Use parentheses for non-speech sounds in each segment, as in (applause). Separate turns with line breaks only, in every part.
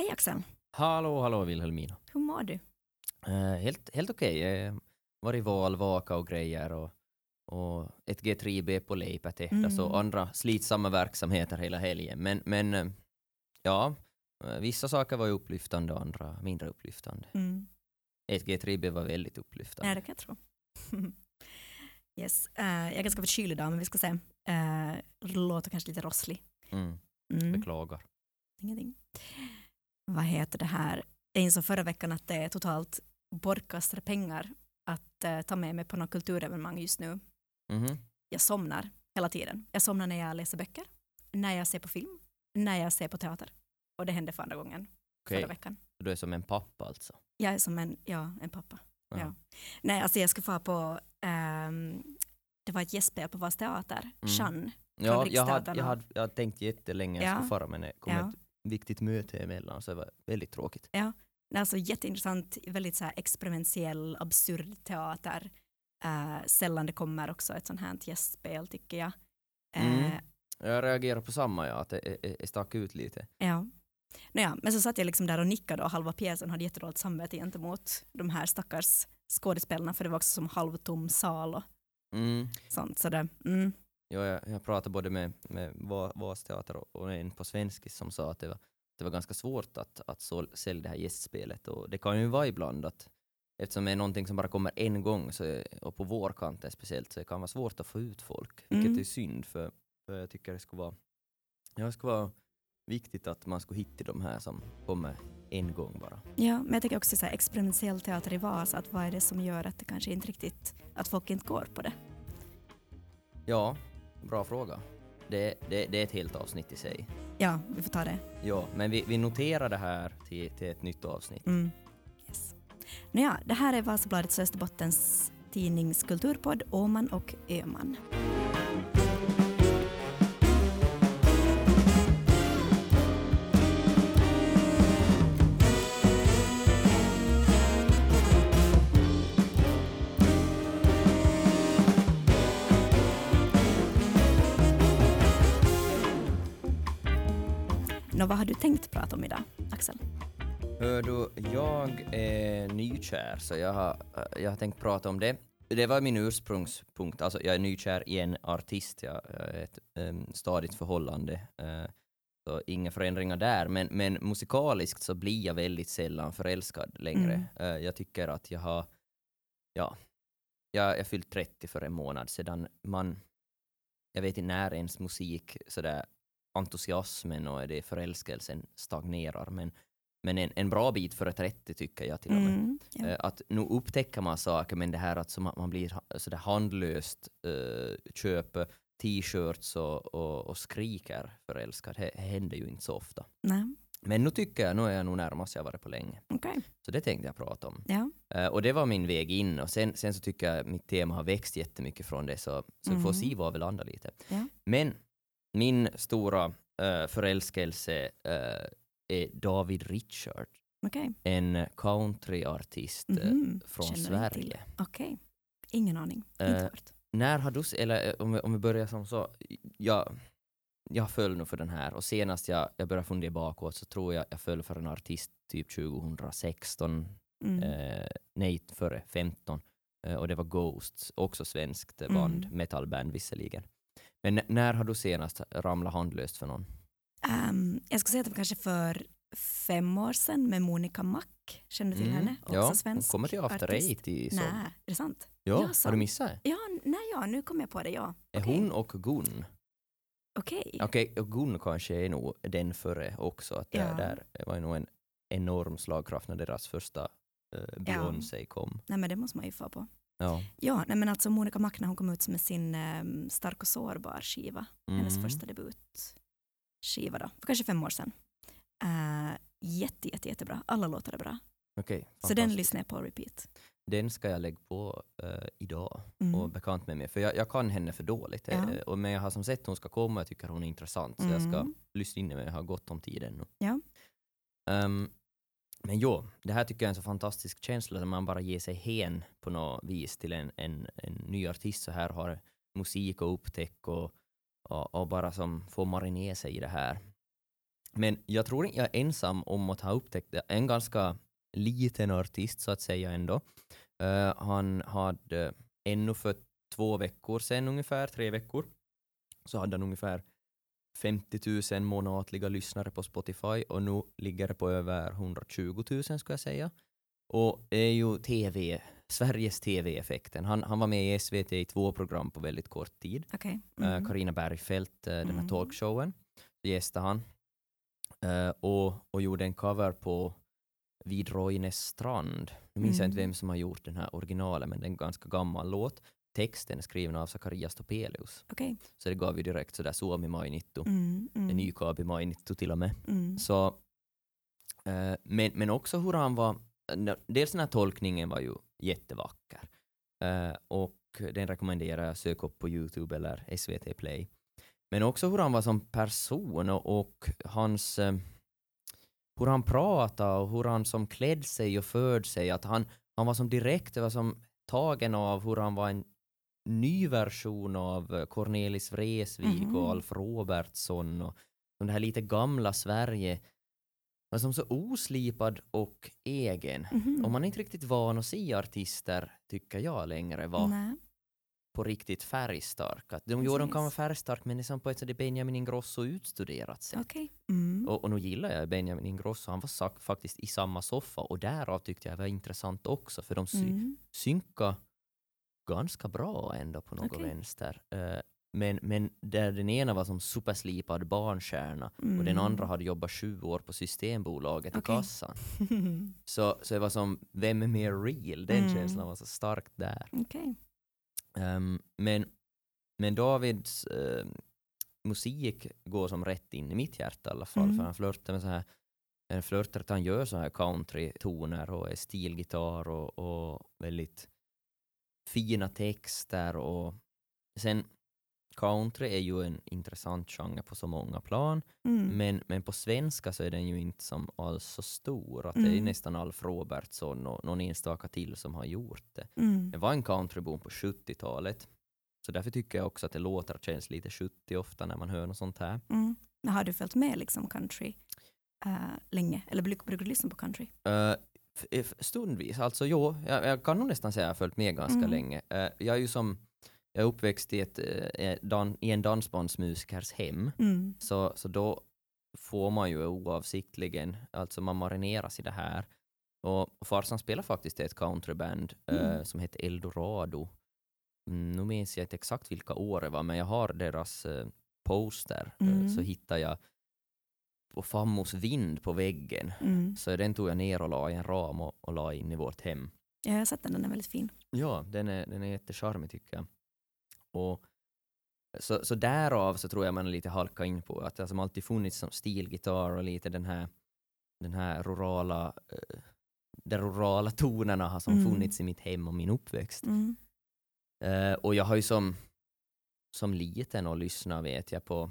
Hej Axel,
Hallå, hallå Vilhelmina.
hur mår du?
Eh, helt helt okej. Okay. Var i val, vaka och grejer och, och ett G3B på Leipä tehdas
Mm.
och andra slitsamma verksamheter hela helgen. Men, men eh, ja, eh, vissa saker var ju upplyftande och andra mindre upplyftande.
Mm.
Ett G3B var väldigt upplyftande.
Nej, det kan jag tro. (laughs) yes. eh, jag är ganska förkyld idag, men vi ska se. Uh, låter kanske lite rosslig.
Mm,
Mm.
beklagar.
Ingenting. Vad heter det här? Jag insåg förra veckan att det är totalt bortkastade pengar att eh, ta med mig på något kulturevenemang just nu.
Mhm.
Jag somnar hela tiden. Jag somnar när jag läser böcker, när jag ser på film, när jag ser på teater. Och det hände för andra gången
Okej,
förra veckan.
du är som en pappa alltså.
Jag är som en, ja, en pappa.
Ja.
Ja. Nej, alltså jag ska få på, ehm, det var ett gästspel på Vas teater,
Mm.
Jeanne.
Ja, jag hade, jag, hade, jag hade tänkt jättelänge jag
Ja.
skulle fara men det kom
Ja.
Viktigt möte emellan så det var väldigt tråkigt.
Det är Alltså jätteintressant, väldigt så här experimentell, absurd teater. Eh, sällan det kommer också ett sånt här gästspel tycker jag. Eh,
Mm. Jag reagerar på samma ja, att det stack ut lite.
Ja. Nåja, men så satt jag liksom där och nickade och halva pjäsen hade jättedåligt samvete gentemot de här stackars skådespelarna för det var också som halvtom sal och
Mm.
sånt. Så det, mm,
Ja, jag, jag pratade både med, med Va- Vas teater och- en på svenskis som sa att det var, det var ganska svårt att, att så, sälja det här gästspelet och det kan ju vara ibland att eftersom det är någonting som bara kommer en gång så, och på vårkanten speciellt så det kan vara svårt att få ut folk, vilket
Mm.
är synd för, för jag tycker det skulle vara det skulle vara viktigt att man skulle hitta de här som kommer en gång bara.
Ja, men jag tänker också så här, experimentell teater i Vasa, att vad är det som gör att det kanske inte riktigt, att folk inte går på det?
Ja, bra fråga. Det, det, det är ett helt avsnitt i sig.
Ja, vi får ta det.
Ja, men vi, vi noterar det här till, till ett nytt avsnitt.
Mm. Yes. Nåja, det här är Vasabladets Österbottens tidnings kulturpodd Åman och Öman. Vad har du tänkt prata om idag, Axel?
Hör du, jag är nykär så jag har, jag har tänkt prata om det. Det var min ursprungspunkt, alltså jag är nykär i en artist, jag är ett um, stadigt förhållande. eh, så inga förändringar där, men, men musikaliskt så blir jag väldigt sällan förälskad längre.
Mm.
Eh, jag tycker att jag har, ja, jag, jag fyllt 30 för en månad sedan. Man, jag vet inte när ens musik, sådär entusiasmen och det förälskelsen stagnerar, men men en, en bra bit före 30 tycker jag till och med.
Mm, ja.
Eh, Att nu upptäcker man saker, men det här att man blir sådär handlöst, uh, köper t-shirts och, och, och skriker förälskad, det händer ju inte så ofta.
Nej,
Men nu tycker jag, nu är jag nog närmast jag varit på länge.
okej.
Så det tänkte jag prata om.
Ja.
Eh, och det var min väg in och sen, sen så tycker jag mitt tema har växt jättemycket från det, så, så vi får
Mhm.
se var vi landar lite.
Ja.
Men min stora uh, förälskelse eh, är David Richard
Okej.
en countryartist eh,
Mhm.
från
Känner
Sverige.
Okej. Ingen aning. Inte hört.
När har du, eller om vi, om vi börjar som så, jag, jag föll nog för den här och senast jag, jag började fundera bakåt så tror jag jag föll för en artist typ 2016,
Mm.
eh, nej före 15 eh, och det var Ghosts, också svenskt
Mm.
band, metalband visserligen. Men när har du senast ramlat handlöst för någon?
Ehm, jag ska säga att det var kanske för fem år sedan med Monica Mack. Känner du till
Mm.
henne? Också
ja, hon
svensk
kommer till After. Eight i så.
Nej, är det sant?
Ja,
Ja,
har du missat det?
Ja, nej, ja, nu kom jag på det, ja.
Är
Okej.
hon och Gun?
Okej.
Okej, och Gun kanske är nog den före också. Att
Ja.
där, där var ju nog en enorm slagkraft när deras första uh, Beyoncé kom.
Nej, men det måste man ju få på.
Ja.
Ja, nej, men alltså Monica Mack när hon kom ut med sin ehm, Stark och sårbar skiva, hennes
Mm.
första debutskiva då, för kanske fem år sedan. Uh, jätte, jätte, jättebra. Alla låtar är bra.
Okej,
Så den lyssnar jag på repeat.
Den ska jag lägga på eh, idag
Mm.
och bekant med mig. För jag, jag kan henne för dåligt. eh,
Ja.
och, men jag har som sett hon ska komma och jag tycker hon är intressant. Så jag ska
Mm.
lyssna in mig, jag har gott om tid ännu.
Ja.
Ehm, men jo, det här tycker jag är en så fantastisk känsla när man bara ger sig hen på något vis till en, en, en ny artist så här har musik och upptäck och, och, och bara som får marinera sig i det här. Men jag tror inte jag är ensam om att ha upptäckt det. En ganska liten artist så att säga ändå. Uh, han hade eh, ännu för två veckor sedan ungefär, tre veckor, så hade han ungefär 50 000 månatliga lyssnare på Spotify och nu ligger det på över 120 000 ska jag säga. Och det är ju TV, Sveriges TV-effekten. Han, han var med i SVT i två program på väldigt kort tid. Karina
Mhm.
Carina Bergfeldt, eh, den här
Mm.
talkshowen, gästade han. Eh, och, och gjorde en cover på Vid Roines strand. Nu minns jag inte
Mm.
vem som har gjort den här originalen, men det är en ganska gammal låt. Texten är skriven av Zacharias Topelius.
Okej.
Så det gav ju direkt sådär Suomi Mainittu.
Mm, mm,
ny Kabi Mainittu till och med.
mm.
Så, eh, men, men också hur han var, n- dels den här tolkningen var ju jättevacker. Eh, och den rekommenderar jag, sök upp på Youtube eller SVT Play. Men också hur han var som person och, och hans, eh, hur han pratade och hur han som klädde sig och förde sig. Att han, han var som direkt, det var som tagen av hur han var en ny version av Cornelis Vreeswijk
Mhm.
och Alf Robertsson och det här lite gamla Sverige var som så oslipad och egen.
Mhm.
Och man är inte riktigt van att se artister, tycker jag längre, vara på riktigt färgstarka. De, jo, de kan vara färgstarka men det är som på ett sätt Benjamin Ingrosso utstuderat sätt.
Okej. Mm.
Och, och nu gillar jag Benjamin Ingrosso, han var sak, faktiskt i samma soffa och därav tyckte jag det var intressant också för de sy-
Mm.
synka ganska bra ändå på något
Okej.
vänster. Eh, men, men där den ena var som superslipad barnstjärna och den
Mm.
andra hade jobbat sju år på Systembolaget i
Okej.
kassan. (laughs) Så, så det var som, vem är mer real? Den
Mm.
känslan var så starkt där.
Okej.
Ehm, men, men Davids eh, musik går som rätt in i mitt hjärta i alla fall,
Mm.
för han flörtar med så här flörtar att han gör så här country-toner och stilgitarr och, och väldigt fina texter och sen country är ju en intressant genre på så många plan
Mm.
men, men på svenska så är den ju inte som alls så stor. Att Det är
Mm.
nästan Alf Robertsson och någon enstaka till som har gjort det.
Mm.
Det var en countryboom på 70-talet. Så därför tycker jag också att det låter känns lite 70 ofta när man hör något sånt här.
Mm. Men har du följt med liksom country eh, länge? Eller bruk- brukar du lyssna på country?
Uh, stundvis, alltså jo, jag, jag kan nog nästan säga att jag har följt med ganska
Mm.
länge. Eh, jag är ju som, jag är uppväxt i, ett, eh, i en dansbandsmusikers hem.
Mm.
Så, så då får man ju oavsiktligen, alltså man marineras i det här. Och farsan spelar faktiskt i ett countryband eh,
Mm.
som heter Eldorado. Mm, nu minns jag inte exakt vilka år det var, men jag har deras eh, poster, eh,
Mm.
så hittar jag på Fammos vind på väggen.
Mm.
Så den tog jag ner och la i en ram och, och la in i vårt hem.
Ja, jag har sett den, den är väldigt fin.
Ja, den är, den är jättecharmig tycker jag. Och så, så därav så tror jag man lite halka in på att det har alltid funnits som stilgitarr och lite den här, den här rurala, eh, de rurala tonerna har som
Mm.
funnits i mitt hem och min uppväxt.
Mm.
Eh, och jag har ju som, som liten och lyssnat vet jag på,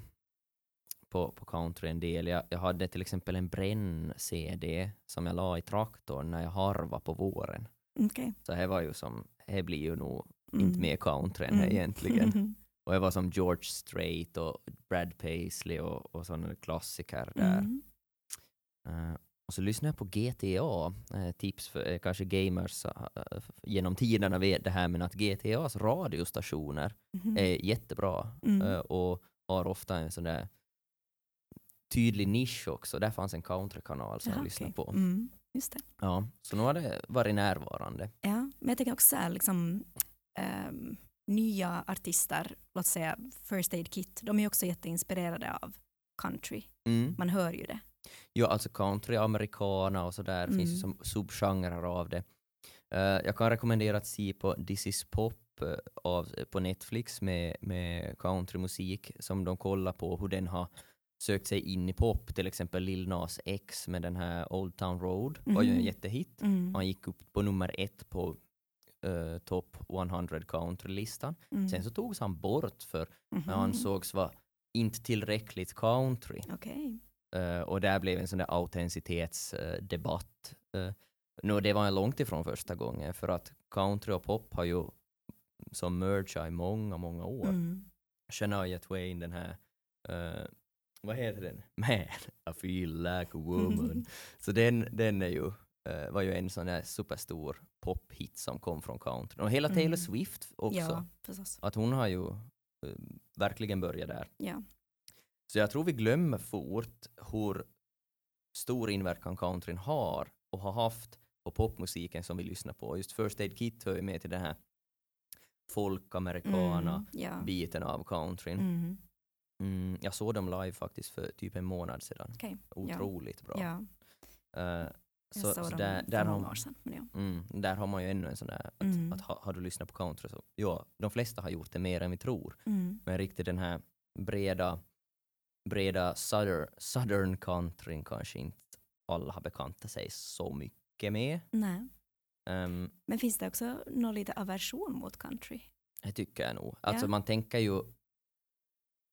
på, på country en del. Jag, jag hade till exempel en bränn-CD som jag la i traktorn när jag harvade på våren.
Okej.
Så det var ju som, det blir ju nog
Mm.
inte mer country än
Mm.
egentligen. (laughs) Och det var som George Strait och Brad Paisley och, och sådana klassiker där.
Mm.
Eh, och så lyssnade jag på GTA, eh, tips för eh, kanske gamers eh, genom tiderna vet det här men att GTAs radiostationer
Mhm.
är jättebra
Mm.
eh, och har ofta en sån där tydlig nisch också. Där fanns en countrykanal som
Jaha,
jag lyssnade
okej.
på.
Mm. Just det.
Ja, så nu har det varit närvarande.
Ja, men jag tänker också så här, liksom, ehm, nya artister, låt säga First Aid Kit, de är också jätteinspirerade av country.
Mm.
Man hör ju det.
Ja, alltså country, americana och sådär, det finns ju
Mm.
som subgenrer av det. Eh, jag kan rekommendera att se på This is Pop eh, av, på Netflix med, med countrymusik som de kollar på hur den har sökt sig in i pop, till exempel Lil Nas X med den här Old Town Road var ju en
Mhm.
jättehit.
Mm.
Han gick upp på nummer ett på uh, Top 100 country-listan.
Mm.
Sen så togs han bort för
Mhm.
han ansågs vara inte tillräckligt country.
Okej.
Eh, och där blev en sån där autenticitetsdebatt. Uh, no, det var långt ifrån första gången för att country och pop har ju som mergea i många, många år.
Mm.
Shania Twain, den här uh, vad heter den? Man, I feel like a woman. (laughs) Så den, den är ju, uh, var ju en sån där superstor pophit som kom från country. Och hela Taylor
Mm.
Swift också.
Ja, förstås.
Att hon har ju uh, verkligen börjat där.
Ja.
Så jag tror vi glömmer fort hur stor inverkan countryn har och har haft på popmusiken som vi lyssnar på. Just First Aid Kit hör ju med till den här folkamerikana
Mm, ja.
biten av countryn.
Mm,
Mm, jag såg dem live faktiskt för typ en månad sedan.
Okej,
Otroligt bra.
ja.
Eh,
Jag
så,
såg
så
dem
där,
för
där,
många
har,
år sedan. Men ja.
mm, där har man ju ännu en sån där, att,
Mm.
att ha, har du lyssnat på country så, ja, de flesta har gjort det mer än vi tror.
Mm.
Men riktigt den här breda, breda southern, southern countryn kanske inte alla har bekantat sig så mycket med.
Nej.
Um,
Men finns det också någon lite aversion mot country?
det tycker jag nog. Alltså
Ja.
man tänker ju,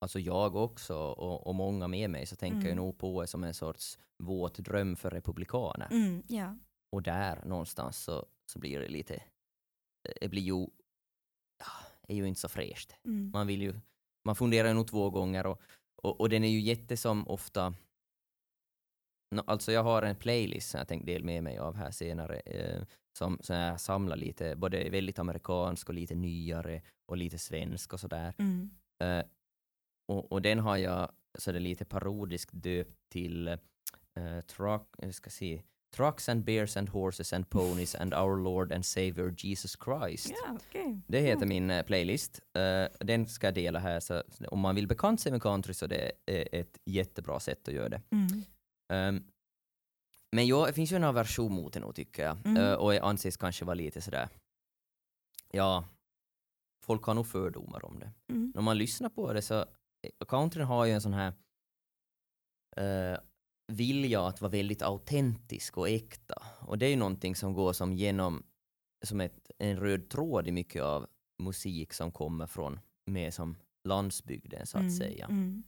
alltså jag också och, och många med mig så tänker jag
Mm.
nog på det som en sorts våt dröm för republikaner.
Mm, ja.
Och där någonstans så, så blir det lite, det blir ju, är ju inte så fräscht.
Mm.
Man vill ju, man funderar nog två gånger och, och, och den är ju jättesom ofta, Nå, alltså jag har en playlist som jag tänkte dela med mig av här senare, eh, som, som jag samlar lite, både väldigt amerikansk och lite nyare och lite svensk och sådär.
Mm.
Eh, och, och den har jag så det lite parodiskt döpt till eh, truck, jag ska se, Trucks and bears and horses and ponies and our Lord and Savior Jesus Christ.
Ja, okej.
Det heter
Mm.
min eh, playlist. Eh, den ska jag dela här, så om man vill bekanta sig med country så det är ett jättebra sätt att göra det.
Mm.
Um, men ja, det finns ju en aversion mot det nog tycker jag.
Mm.
Eh, och det anses kanske vara lite sådär, ja, folk har nog fördomar om det.
Mm.
När man lyssnar på det så, countryn har ju en sån här uh, vilja att vara väldigt autentisk och äkta. Och det är ju någonting som går som genom, som ett, en röd tråd i mycket av musik som kommer från mer som landsbygden så att
Mm.
säga.
Mm.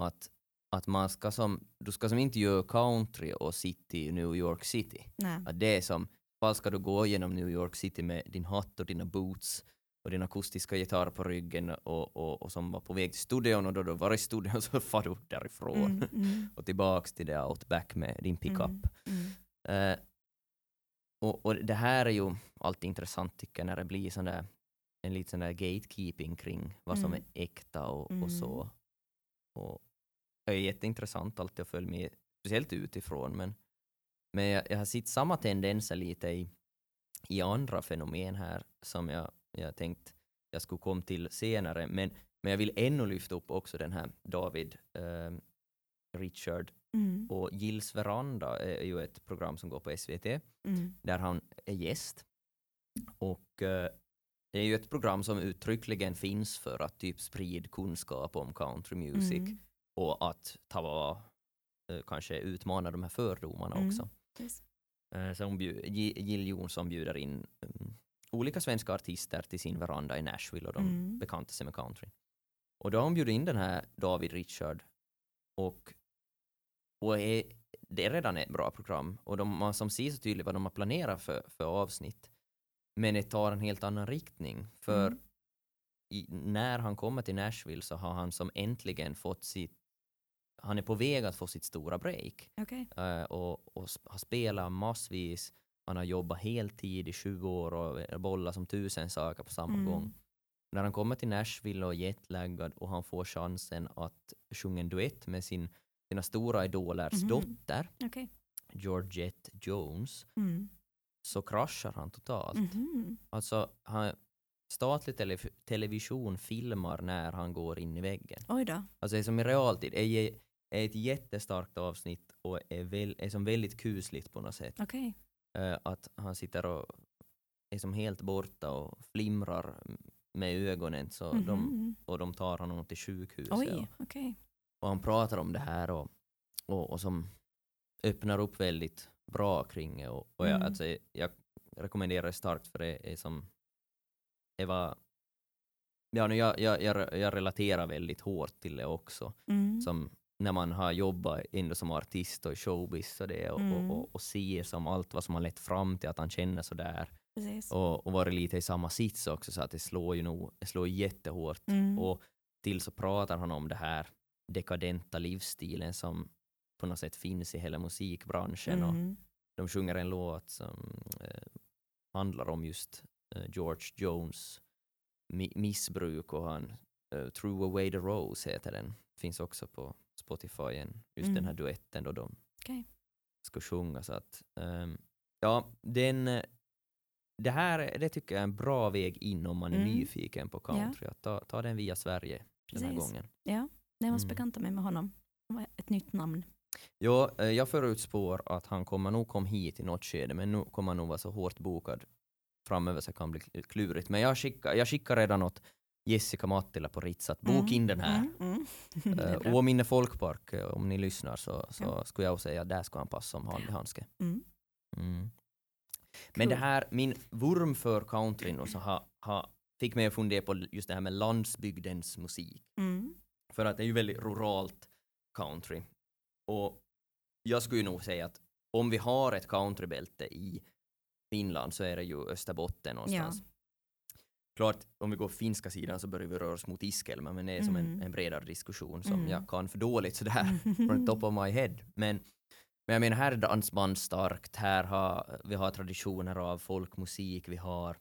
Att, att man ska som, du ska som inte göra country och city i New York City.
Nej.
Att det är som, fall ska du gå genom New York City med din hatt och dina boots och din akustiska gitarr på ryggen och, och, och som var på väg till studion och då du var i studion (laughs) så far du därifrån
Mm. Mm.
och tillbaks till det outback med din pickup.
Mm. Mm.
Eh, och, och det här är ju alltid intressant tycker jag när det blir sån där, en liten sån där gatekeeping kring vad som
Mm.
är äkta och,
Mm.
och så. Och det är jätteintressant alltid att följa med, speciellt utifrån men, men jag, jag har sett samma tendenser lite i, i andra fenomen här som jag, jag tänkt jag skulle komma till senare men, men jag vill ännu lyfta upp också den här David eh, Richard
Mm.
och Gills veranda är ju ett program som går på SVT
Mm.
där han är gäst. Och eh, det är ju ett program som uttryckligen finns för att typ sprida kunskap om country music
Mm.
och att ta eh, kanske utmana de här fördomarna
Mm.
också.
Yes.
Eh, så hon bjud, Gi- Jill Johnson bjuder in mm, olika svenska artister till sin veranda i Nashville och de
Mm.
bekantar sig med country. Och då har hon bjudit in den här David Richard och, och är, det är redan ett bra program och de, som ser så tydligt vad de har planerat för, för avsnitt. Men det tar en helt annan riktning för
Mm.
i, när han kommer till Nashville så har han som äntligen fått sitt han är på väg att få sitt stora break
Okej.
eh, och, och har spelat massvis. Han har jobbat heltid i 20 år och bollat som tusen saker på samma
Mm.
gång. När han kommer till Nashville och är jetlaggad och han får chansen att sjunga en duett med sin, sina stora idolers
Mhm.
dotter,
Okej.
Georgette Jones,
Mm.
så kraschar han totalt.
Mhm.
Alltså, han, statlig tele, television filmar när han går in i väggen.
Oj då.
Alltså det är som i realtid, det är, är ett jättestarkt avsnitt och är, väl, är som väldigt kusligt på något sätt.
Okej.
Eh, att han sitter och är som helt borta och flimrar med ögonen så de,
Mhm.
och de tar honom till sjukhuset.
Oj,
Och,
okej.
och han pratar om det här och, och, och som öppnar upp väldigt bra kring det. Och, och jag,
Mm.
alltså, jag rekommenderar det starkt för det är som det var Ja, nu jag, jag, jag, jag relaterar väldigt hårt till det också.
Mm.
Som när man har jobbat ändå som artist och showbiz och det och,
Mm.
och, och, och ser som allt vad som har lett fram till att han känner sådär.
Precis.
Och, och varit lite i samma sits också så att det slår ju nog, det slår jättehårt.
Mm.
Och till så pratar han om det här dekadenta livsstilen som på något sätt finns i hela musikbranschen. Och
Mm.
de sjunger en låt som eh, handlar om just eh, George Jones mi- missbruk och han eh, Threw away the rose heter den. Finns också på Spotify, en, just
Mm.
den här duetten då de
Okej.
ska sjunga. Så att, ehm, ja, den, det här det tycker jag är en bra väg in om man är
Mm.
nyfiken på country. Att ta, ta den via Sverige den här
Precis.
gången.
Ja, jag måste
Mm.
bekanta mig med honom. Ett nytt namn.
Ja, eh, jag förutspår att han kommer nog komma hit i något skede, men nu kommer han nog vara så hårt bokad framöver så det kan bli kl- klurigt. Men jag skickar, jag skickar redan åt Jessica Mattila på Ritz att bok
Mm,
in den här.
Mm, mm. (laughs) Det är
Eh. Åminne folkpark, eh, om ni lyssnar så, så
Ja.
skulle jag säga att där ska han passa som hand i handske.
Mm.
Mm. Men det
Cool.
här, min vurm för country nu så ha, ha, fick mig att fundera på just det här med landsbygdens musik.
Mm.
För att det är ju väldigt ruralt country. Och jag skulle nog säga att om vi har ett countrybälte i Finland så är det ju Österbotten någonstans. Klart, om vi går finska sidan så börjar vi röra oss mot Iskelma, men det är som en,
Mm.
en bredare diskussion som
Mm.
jag kan för dåligt sådär (laughs) från top of my head. Men, men jag menar, här är dansband starkt, här har vi har traditioner av folkmusik, vi har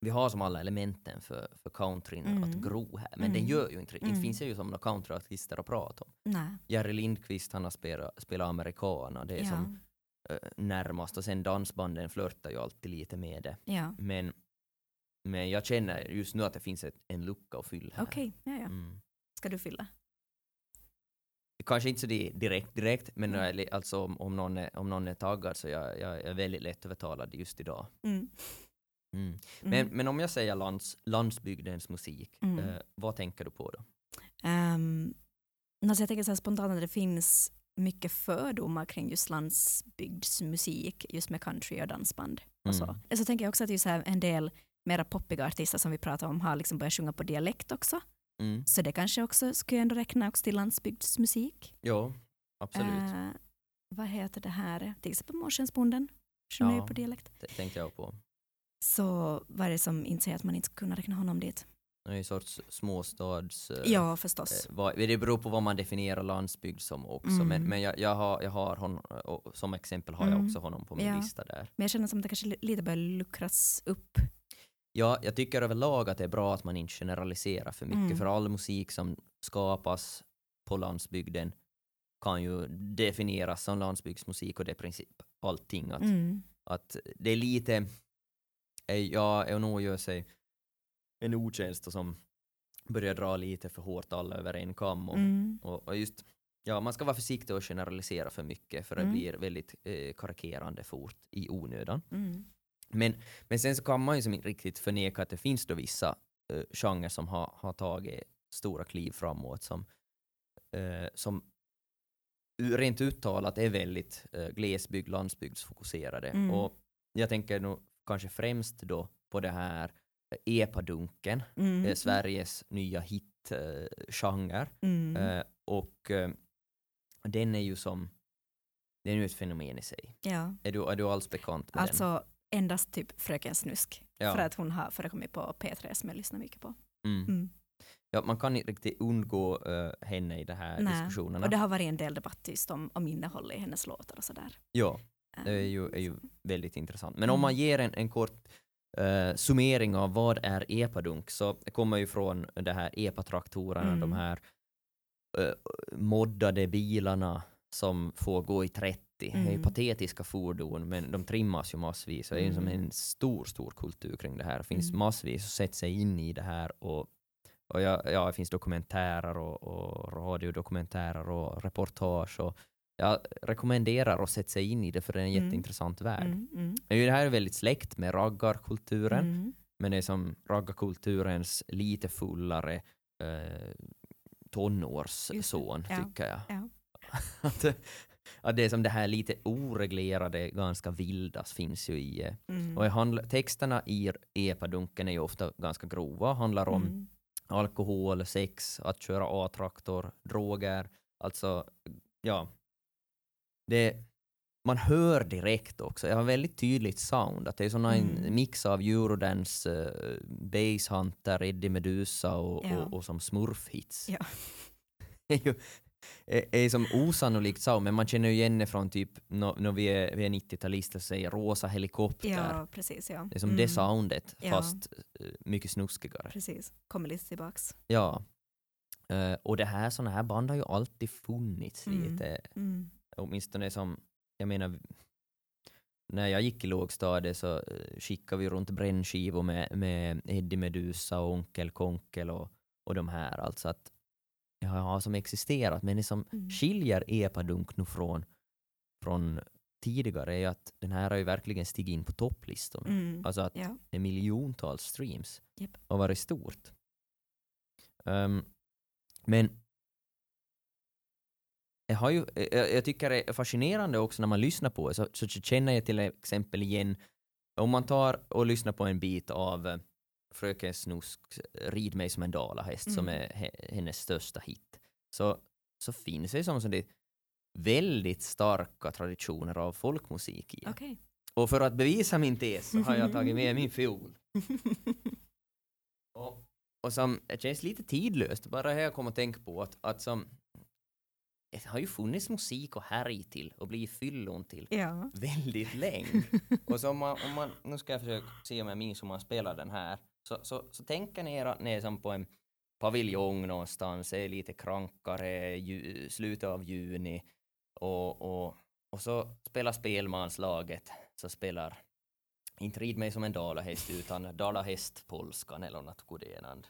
vi har som alla elementen för, för countryn
Mm.
att gro här, men den
Mm.
gör ju inte
Mm.
finns det ju som några countryartister att prata om.
Nej.
Jerry Lindqvist han har spelat, spelat americana, det är
Ja.
som eh, närmast och sen dansbanden flörtar ju alltid lite med det.
Ja.
Men, men jag känner just nu att det finns ett, en lucka att fylla.
Okej, ja, ja.
Mm.
Ska du fylla?
Kanske inte så det direkt, direkt men
Mm.
jag är alltså om, om, någon är, om någon är taggad så jag, jag är väldigt lätt övertalad just idag.
Mm.
Mm.
Mm.
Men, men om jag säger lands, landsbygdens musik,
Mm.
eh, vad tänker du på då?
Um, alltså jag tänker så spontant att det finns mycket fördomar kring just landsbygdsmusik, just med country och dansband. Och så.
Mm.
så tänker jag också att så här en del mera poppiga artister som vi pratar om har liksom börjat sjunga på dialekt också.
Mm.
Så det kanske också skulle jag ändå räkna också till landsbygdsmusik.
Ja, absolut.
Eh, vad heter det här? Till exempel Mårskensbonden sjunger ju
Ja.
på dialekt.
Det tänkte jag på.
Så vad är det som inte säger att man inte skulle kunna räkna honom dit?
Det är en sorts småstads... eh,
Ja, förstås.
Eh, vad, det beror på vad man definierar landsbygd som också,
Mm.
men, men jag, jag har, jag har honom, som exempel har jag
Mm.
också honom på min
Ja.
lista där.
Men jag känner som att det kanske li- lite börjar luckras upp.
Ja, jag tycker överlag att det är bra att man inte generaliserar för mycket,
Mm.
för all musik som skapas på landsbygden kan ju definieras som landsbygdsmusik och det är i princip allting. Att,
Mm.
att det är lite, eh, ja, jag nog gör sig en otjänst som börjar dra lite för hårt alla över en kam. Och,
Mm.
Och, och just, ja, man ska vara försiktig och generalisera för mycket för det
Mm.
blir väldigt eh, karikerande fort i onödan. Men, men sen så kan man ju som inte riktigt förneka att det finns då vissa eh, genrer som har, har tagit stora kliv framåt som, eh, som rent uttalat är väldigt eh, glesbygd, landsbygdsfokuserade.
Mm.
Och jag tänker nog kanske främst då på det här epadunken,
Mm.
eh, Sveriges nya hit-genre. Eh.
Mm.
Eh, och den är ju som, det är ju ett fenomen i sig.
ja.
Är du, är du alls bekant med den?
Endast typ Fröken Snusk.
Ja.
För att hon har förekommit på P3 som jag lyssnar mycket på.
Mm.
Mm.
Ja, man kan inte riktigt undgå eh, henne i de här
Nej.
diskussionerna.
Och det har varit en del debatt just om, om innehållet i hennes låtar och sådär.
Ja, det är
Eh,
ju, är ju väldigt intressant. Men
Mm.
om man ger en, en kort eh, summering av vad är epadunk så kommer ju från det här epatraktorerna,
Mm.
de här eh, moddade bilarna som får gå i 30. Det är ju
Mm.
patetiska fordon men de trimmas ju massvis och det är ju som
Mm.
en stor, stor kultur kring det här. Det finns
Mm.
massvis att sätta sig in i det här och, och ja, ja, det finns dokumentärer och, och radiodokumentärer och reportage och jag rekommenderar att sätta sig in i det för det är en
Mm.
jätteintressant värld.
Mm, mm,
Det här är väldigt släkt med raggarkulturen
mm.
men det är som raggarkulturens lite fullare eh, tonårsson tycker jag.
ja. (laughs)
att, att det är som det här lite oreglerade, ganska vilda finns ju i eh,
Mm.
och i handl- texterna i epadunken är ju ofta ganska grova, handlar om
Mm.
alkohol, sex, att köra A-traktor, droger, alltså ja. Det, man hör direkt också, jag har väldigt tydligt sound, att det är såna en
Mm.
mix av eurodance, uh, Basshunter, Eddie Meduza och,
Ja.
och, och som smurfhits.
Ja. (laughs)
är som osannolikt så, men man känner ju igen det från typ när no, vi är, vi är 90-talister säger rosa helikopter.
Ja, precis. Ja.
Det är som
Mm.
det soundet fast eh, mycket snuskigare.
Precis. Kommer lite tillbaks.
Ja. Eh, och det här, såna här band har ju alltid funnits
Mm.
lite.
Mm.
Åtminstone som, jag menar, när jag gick i lågstadiet så eh, skickade vi runt brännskivor med, med Eddie Medusa och Onkel Konkel och, och de här. Alltså att har som existerat, men det som
Mm.
skiljer Epadunk nu från, från tidigare är ju att den här har ju verkligen stigit in på topplistorna.
Mm.
Alltså att
Ja.
det är miljontals streams
Japp.
och varit stort. Ehm, men jag, har ju, jag, jag tycker det är fascinerande också när man lyssnar på det, så, så känner jag till exempel igen, om man tar och lyssnar på en bit av eh, Fröken Snusks Rid mig som en dalahäst som
Mm.
är he, hennes största hit, så, så finns det som så det väldigt starka traditioner av folkmusik i.
Okej.
Och för att bevisa min tes så har jag tagit med min fiol. (laughs) Och, och som, det känns lite tidlöst, bara här jag kom att tänka på att, att som, det har ju funnits musik och härj till och bli fyllon till
ja.
väldigt länge. (laughs) och så om man, om man, nu ska jag försöka se om jag minns hur man spelar den här, så, så, så tänker ni er att ni är som på en paviljong någonstans, är lite krankare, ju, slutet av juni och, och, och så spelar spelmanslaget, så spelar inte Rid mig som en dalahäst utan dalahästpolskan eller något godenande.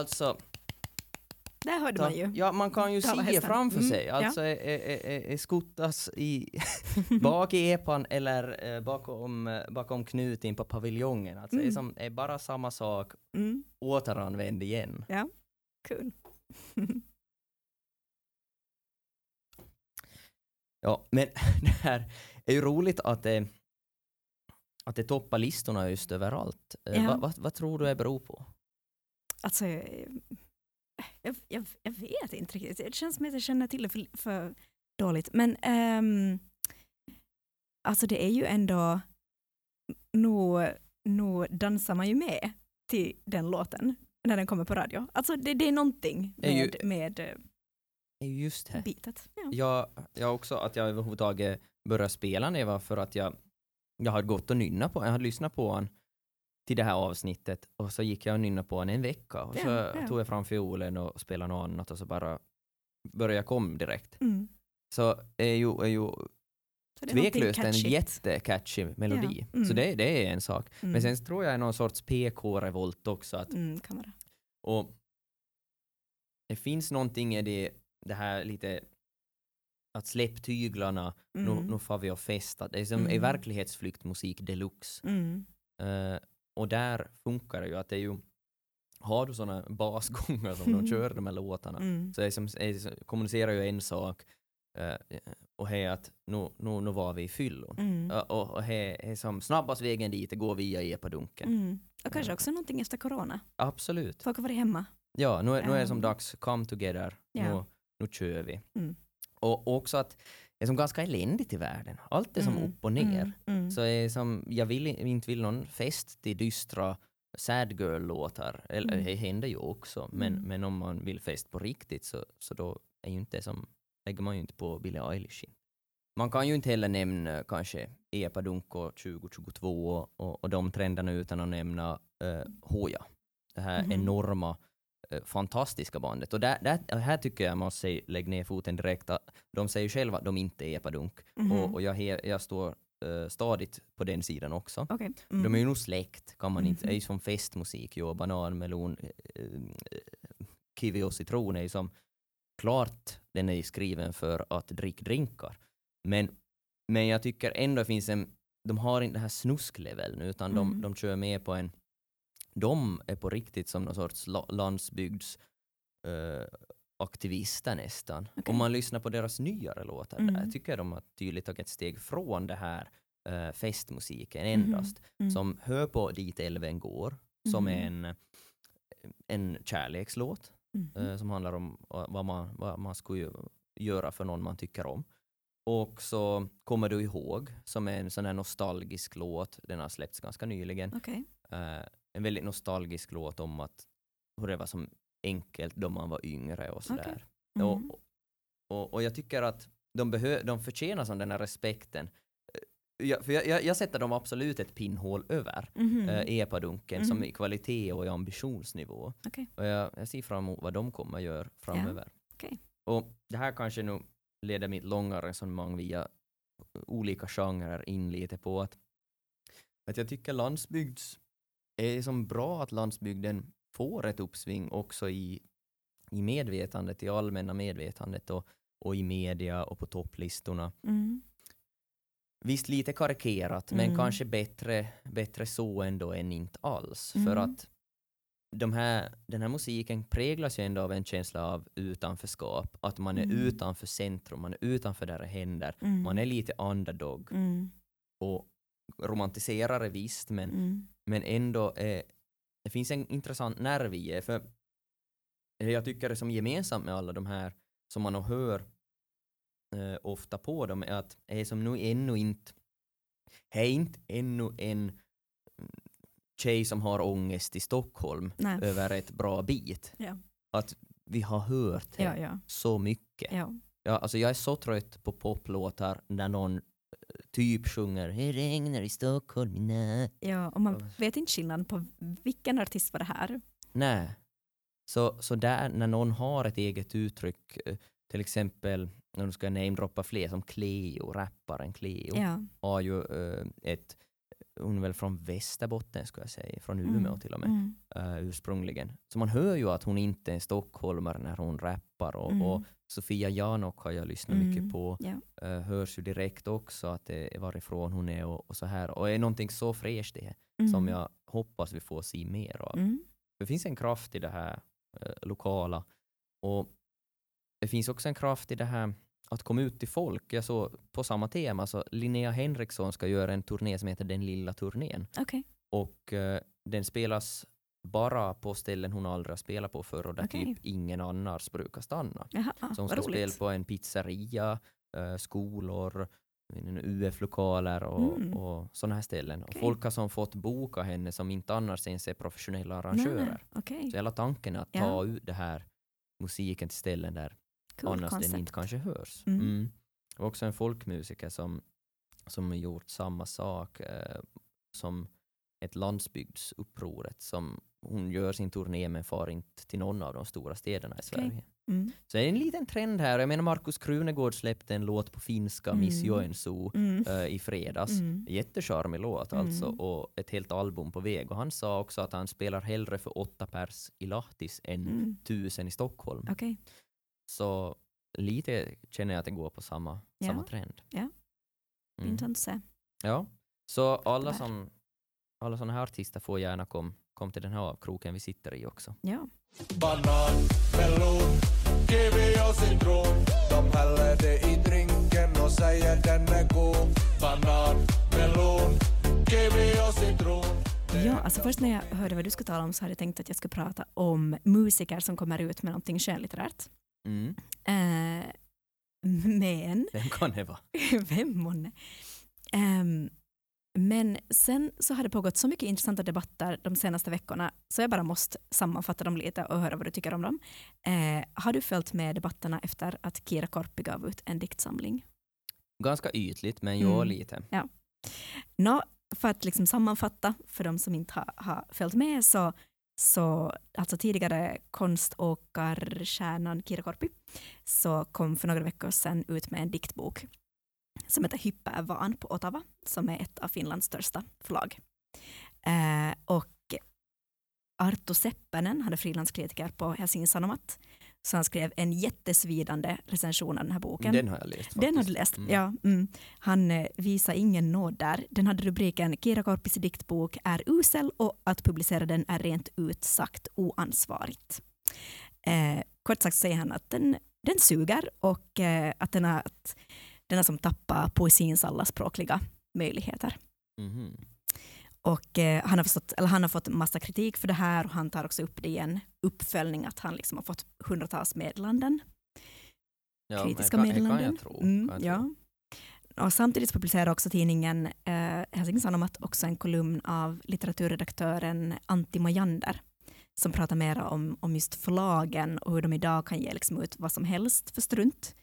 Alltså,
Där hörde
ta,
man ju.
ja man kan ju se
Dalahästen.
framför
Mm,
sig,
ja.
alltså är, är, är, är skottas i (laughs) bak i epan eller eh, bakom, eh, bakom knuten på paviljongen. Alltså det är,
Mm.
som, är bara samma sak
Mm.
återanvänd igen.
Kul. (laughs)
Ja, men (laughs) det här är ju roligt att det, att det toppar listorna just överallt. Eh,
Ja.
vad, vad, vad tror du det beror på?
Alltså, eh, jag, jag, jag vet inte riktigt. Det känns som att jag känner till det för, för dåligt. Men ehm, alltså det är ju ändå, nog, nog dansar man ju med till den låten när den kommer på radio. Alltså det, det är någonting
Det är ju-
med, med eh,
just det.
bitet. Ja.
Jag, jag också, att jag överhuvudtaget började spela det var för att jag, jag hade gått och nynnat på Jag hade lyssnat på han till det här avsnittet och så gick jag och nynnade på han en vecka och så
Ja, ja.
tog jag fram fiolen och spelade något annat och så bara började jag komma direkt.
Mm.
Så är ju, är ju
Så det
tveklöst en jättecatchy melodi.
Ja, mm.
Så det, det är en sak.
Mm.
Men sen tror jag är någon sorts PK-revolt också. Att,
Mm, kan vara.
och det finns någonting i det, det här lite att släpp tyglarna, nu,
Mm.
nu får vi och festa. Det är som
Mm.
verklighetsflyktmusik deluxe.
Mm.
Och där funkar det ju att det är ju, har du sådana basgångar som de (laughs) kör de här låtarna,
Mm.
så är som, är, som- kommunicerar ju en sak eh, och här att nu, nu, nu var vi i fyllon.
Mm.
Och, och här är som snabbast vägen dit, går via epadunken.
Mm. Och kanske också någonting efter corona.
Absolut.
Folk har varit hemma.
Ja, nu, nu är det som
Um,
dags, come together,
ja.
nu, nu kör vi.
Mm.
Och, och också att är som ganska eländigt i världen. Allt är som
Mm.
upp och ner.
Mm. Mm.
Så är som, jag vill inte vill någon fest till dystra sad girl-låtar. Eller
Mm.
det händer ju också. Men,
Mm.
men om man vill fest på riktigt så, så då är ju inte som, lägger man ju inte på Billie Eilish. Man kan ju inte heller nämna kanske Epadunko 2022 och, och de trenderna utan att nämna uh, Hoja. Det här
Mhm.
enorma eh, fantastiska bandet. Och där, där, här tycker jag man säga, lägg ner foten direkt. De säger själva att de inte är epadunk.
Mhm.
Och, och jag, jag står uh, stadigt på den sidan också.
Okej.
De är ju nog släkt, kan man inte,
Mhm.
är ju som festmusik, jo, banan, melon, eh, eh, kiwi och citron är ju som, klart den är ju skriven för att dricka drinkar. Men, men jag tycker ändå finns en, de har inte det här snuskleveln utan de,
Mm.
de kör med på en, de är på riktigt som någon sorts la, landsbygds eh, nästan.
Okej.
Om man lyssnar på deras nyare låtar,
Mm.
där tycker jag de har tydligt tagit ett steg från det här eh, festmusiken endast.
Mm.
Som hör på Dit älven går, som
Mhm.
är en, en kärlekslåt
Mhm.
eh, som handlar om eh, vad man, vad man ska ju göra för någon man tycker om. Och så Kommer du ihåg, som är en sån här nostalgisk låt, den har släppts ganska nyligen.
Okej.
Eh, en väldigt nostalgisk låt om att hur det var som enkelt då man var yngre och sådär.
Mm.
Och, och, och jag tycker att de, behö, de förtjänar som den här respekten. Eh, Jag, för jag, jag, jag sätter dem absolut ett pinnhål över
Mhm.
eh, epadunken
Mhm.
som i kvalitet och i ambitionsnivå.
Okej.
Och jag, jag ser fram emot vad de kommer att göra framöver.
okej.
Och det här kanske nu leder mitt långa resonemang via olika genrer in lite på att, att jag tycker landsbygds är som bra att landsbygden får ett uppsving också i, i medvetandet, i allmänna medvetandet och, och i media och på topplistorna.
Mm.
Visst lite karikerat, men
Mm.
kanske bättre, bättre så ändå än inte alls.
Mm.
För att de här, den här musiken präglas ju ändå av en känsla av utanförskap, att man är
Mm.
utanför centrum, man är utanför där det händer,
Mm.
man är lite underdog
Mm.
och romantiserar det visst, men. Men ändå är, det finns en intressant nerv i det, för det jag tycker är som gemensamt med alla de här som man hör eh, ofta på dem är att det är som nu ännu inte, det är inte ännu en mm, tjej som har ångest i Stockholm
Nej.
över ett bra beat.
Ja.
Att vi har hört det
Ja, ja.
så mycket.
Ja.
Ja, alltså jag är så trött på poplåtar där någon eh, typ sjunger Det regnar i Stockholm i natt.
ja, och man vet inte skillnaden på vilken artist var det här.
Nej. Så, så där när någon har ett eget uttryck, eh, till exempel, nu ska jag namedroppa fler, som Cleo, rapparen Cleo,
Ja.
har ju eh, ett, hon är väl från Västerbotten skulle jag säga, från
Mm.
Umeå till och med,
Mm.
eh, ursprungligen. Så man hör ju att hon inte är stockholmare när hon rappar och,
Mm.
och Sofia Janok har jag lyssnat
Mm.
mycket på.
Ja.
eh, hörs ju direkt också att det är varifrån hon är och, och så här. Och är någonting så fräscht det
Mm.
som jag hoppas vi får se mer av.
Mm.
Det finns en kraft i det här eh, lokala och det finns också en kraft i det här att komma ut till folk. Jag såg på samma tema, så Linnea Henriksson ska göra en turné som heter Den lilla turnén
Okej.
och eh, den spelas bara på ställen hon aldrig har spelat på förr och där
Okej.
typ ingen annars brukar stanna.
Jaha,
Så hon ska spela
roligt.
på en pizzeria, eh, skolor, UF-lokaler och,
Mm.
och sådana här ställen.
Okej.
Och folk har som fått boka henne som inte annars ens är professionella
Nej,
arrangörer.
nej. Okej,
Så hela tanken är att
Ja.
ta ut det här musiken till ställen där
cool
annars den
koncept.
inte kanske hörs.
Mm.
Mm. Och också en folkmusiker som, som har gjort samma sak eh, som ett landsbygdsupproret som hon gör sin turné men far inte till någon av de stora städerna i Sverige.
Mm.
Så det är en liten trend här. Jag menar Markus Krunegård släppte en låt på finska, Miss
Mm.
Joensuu,
Mm.
eh, i fredags.
Mm.
Jättecharmig låt alltså
Mm.
och ett helt album på väg. Och han sa också att han spelar hellre för åtta pers i Lahtis än
Mm.
tusen i Stockholm.
Okej.
Så lite känner jag att det går på samma,
Ja.
samma trend.
Ja.
Mm.
Intressant att se.
Ja, så alla som alla sådana här artister får gärna kom, kom till den här avkroken vi sitter i också.
Ja.
Banan, melon, kiwi och citron De häller det i drinken och säger den är god Banan, melon, kiwi och citron
Ja, alltså först när jag hörde vad du skulle tala om så hade jag tänkt att jag skulle prata om musiker som kommer ut med någonting skönlitterärt.
Mm.
Eh, men,
Vem kan det vara? (laughs)
vem månne? Ehm, men sen så har det pågått så mycket intressanta debatter de senaste veckorna så jag bara måste sammanfatta dem lite och höra vad du tycker om dem. Eh, har du följt med debatterna efter att Kira Korpi gav ut en diktsamling?
Ganska ytligt, men jo,
Mm.
lite.
Nå, för att liksom sammanfatta för de som inte har, har följt med så, så alltså tidigare konståkarstjärnan Kira Korpi så kom för några veckor sedan ut med en diktbok som heter Hypervan på Ottawa som är ett av Finlands största förlag. Eh, och Arto Seppänen, han är frilanskritiker på Helsingin Sanomat, så han skrev en jättesvidande recension av den här boken.
Den har jag läst faktiskt.
Den har du läst?
Mm.
Ja. Mm. Han eh, visar ingen nåd där. Den hade rubriken Kira Korpis diktbok är usel och att publicera den är rent ut sagt oansvarigt. Eh, kort sagt säger han att den, den suger och eh, att den har, att den har som tappat poesins alla språkliga möjligheter.
Mhm.
Och eh, han, har förstått, eller han har fått massa kritik för det här och han tar också upp det i en uppföljning att han liksom har fått hundratals meddelanden,
Ja,
kritiska meddelanden. Mm, ja. Och samtidigt publicerar också tidningen eh, Helsingin Sanomat också en kolumn av litteraturredaktören Antti Mojander som pratar mer om, om just förlagen och hur de idag kan ge liksom ut vad som helst för strunt.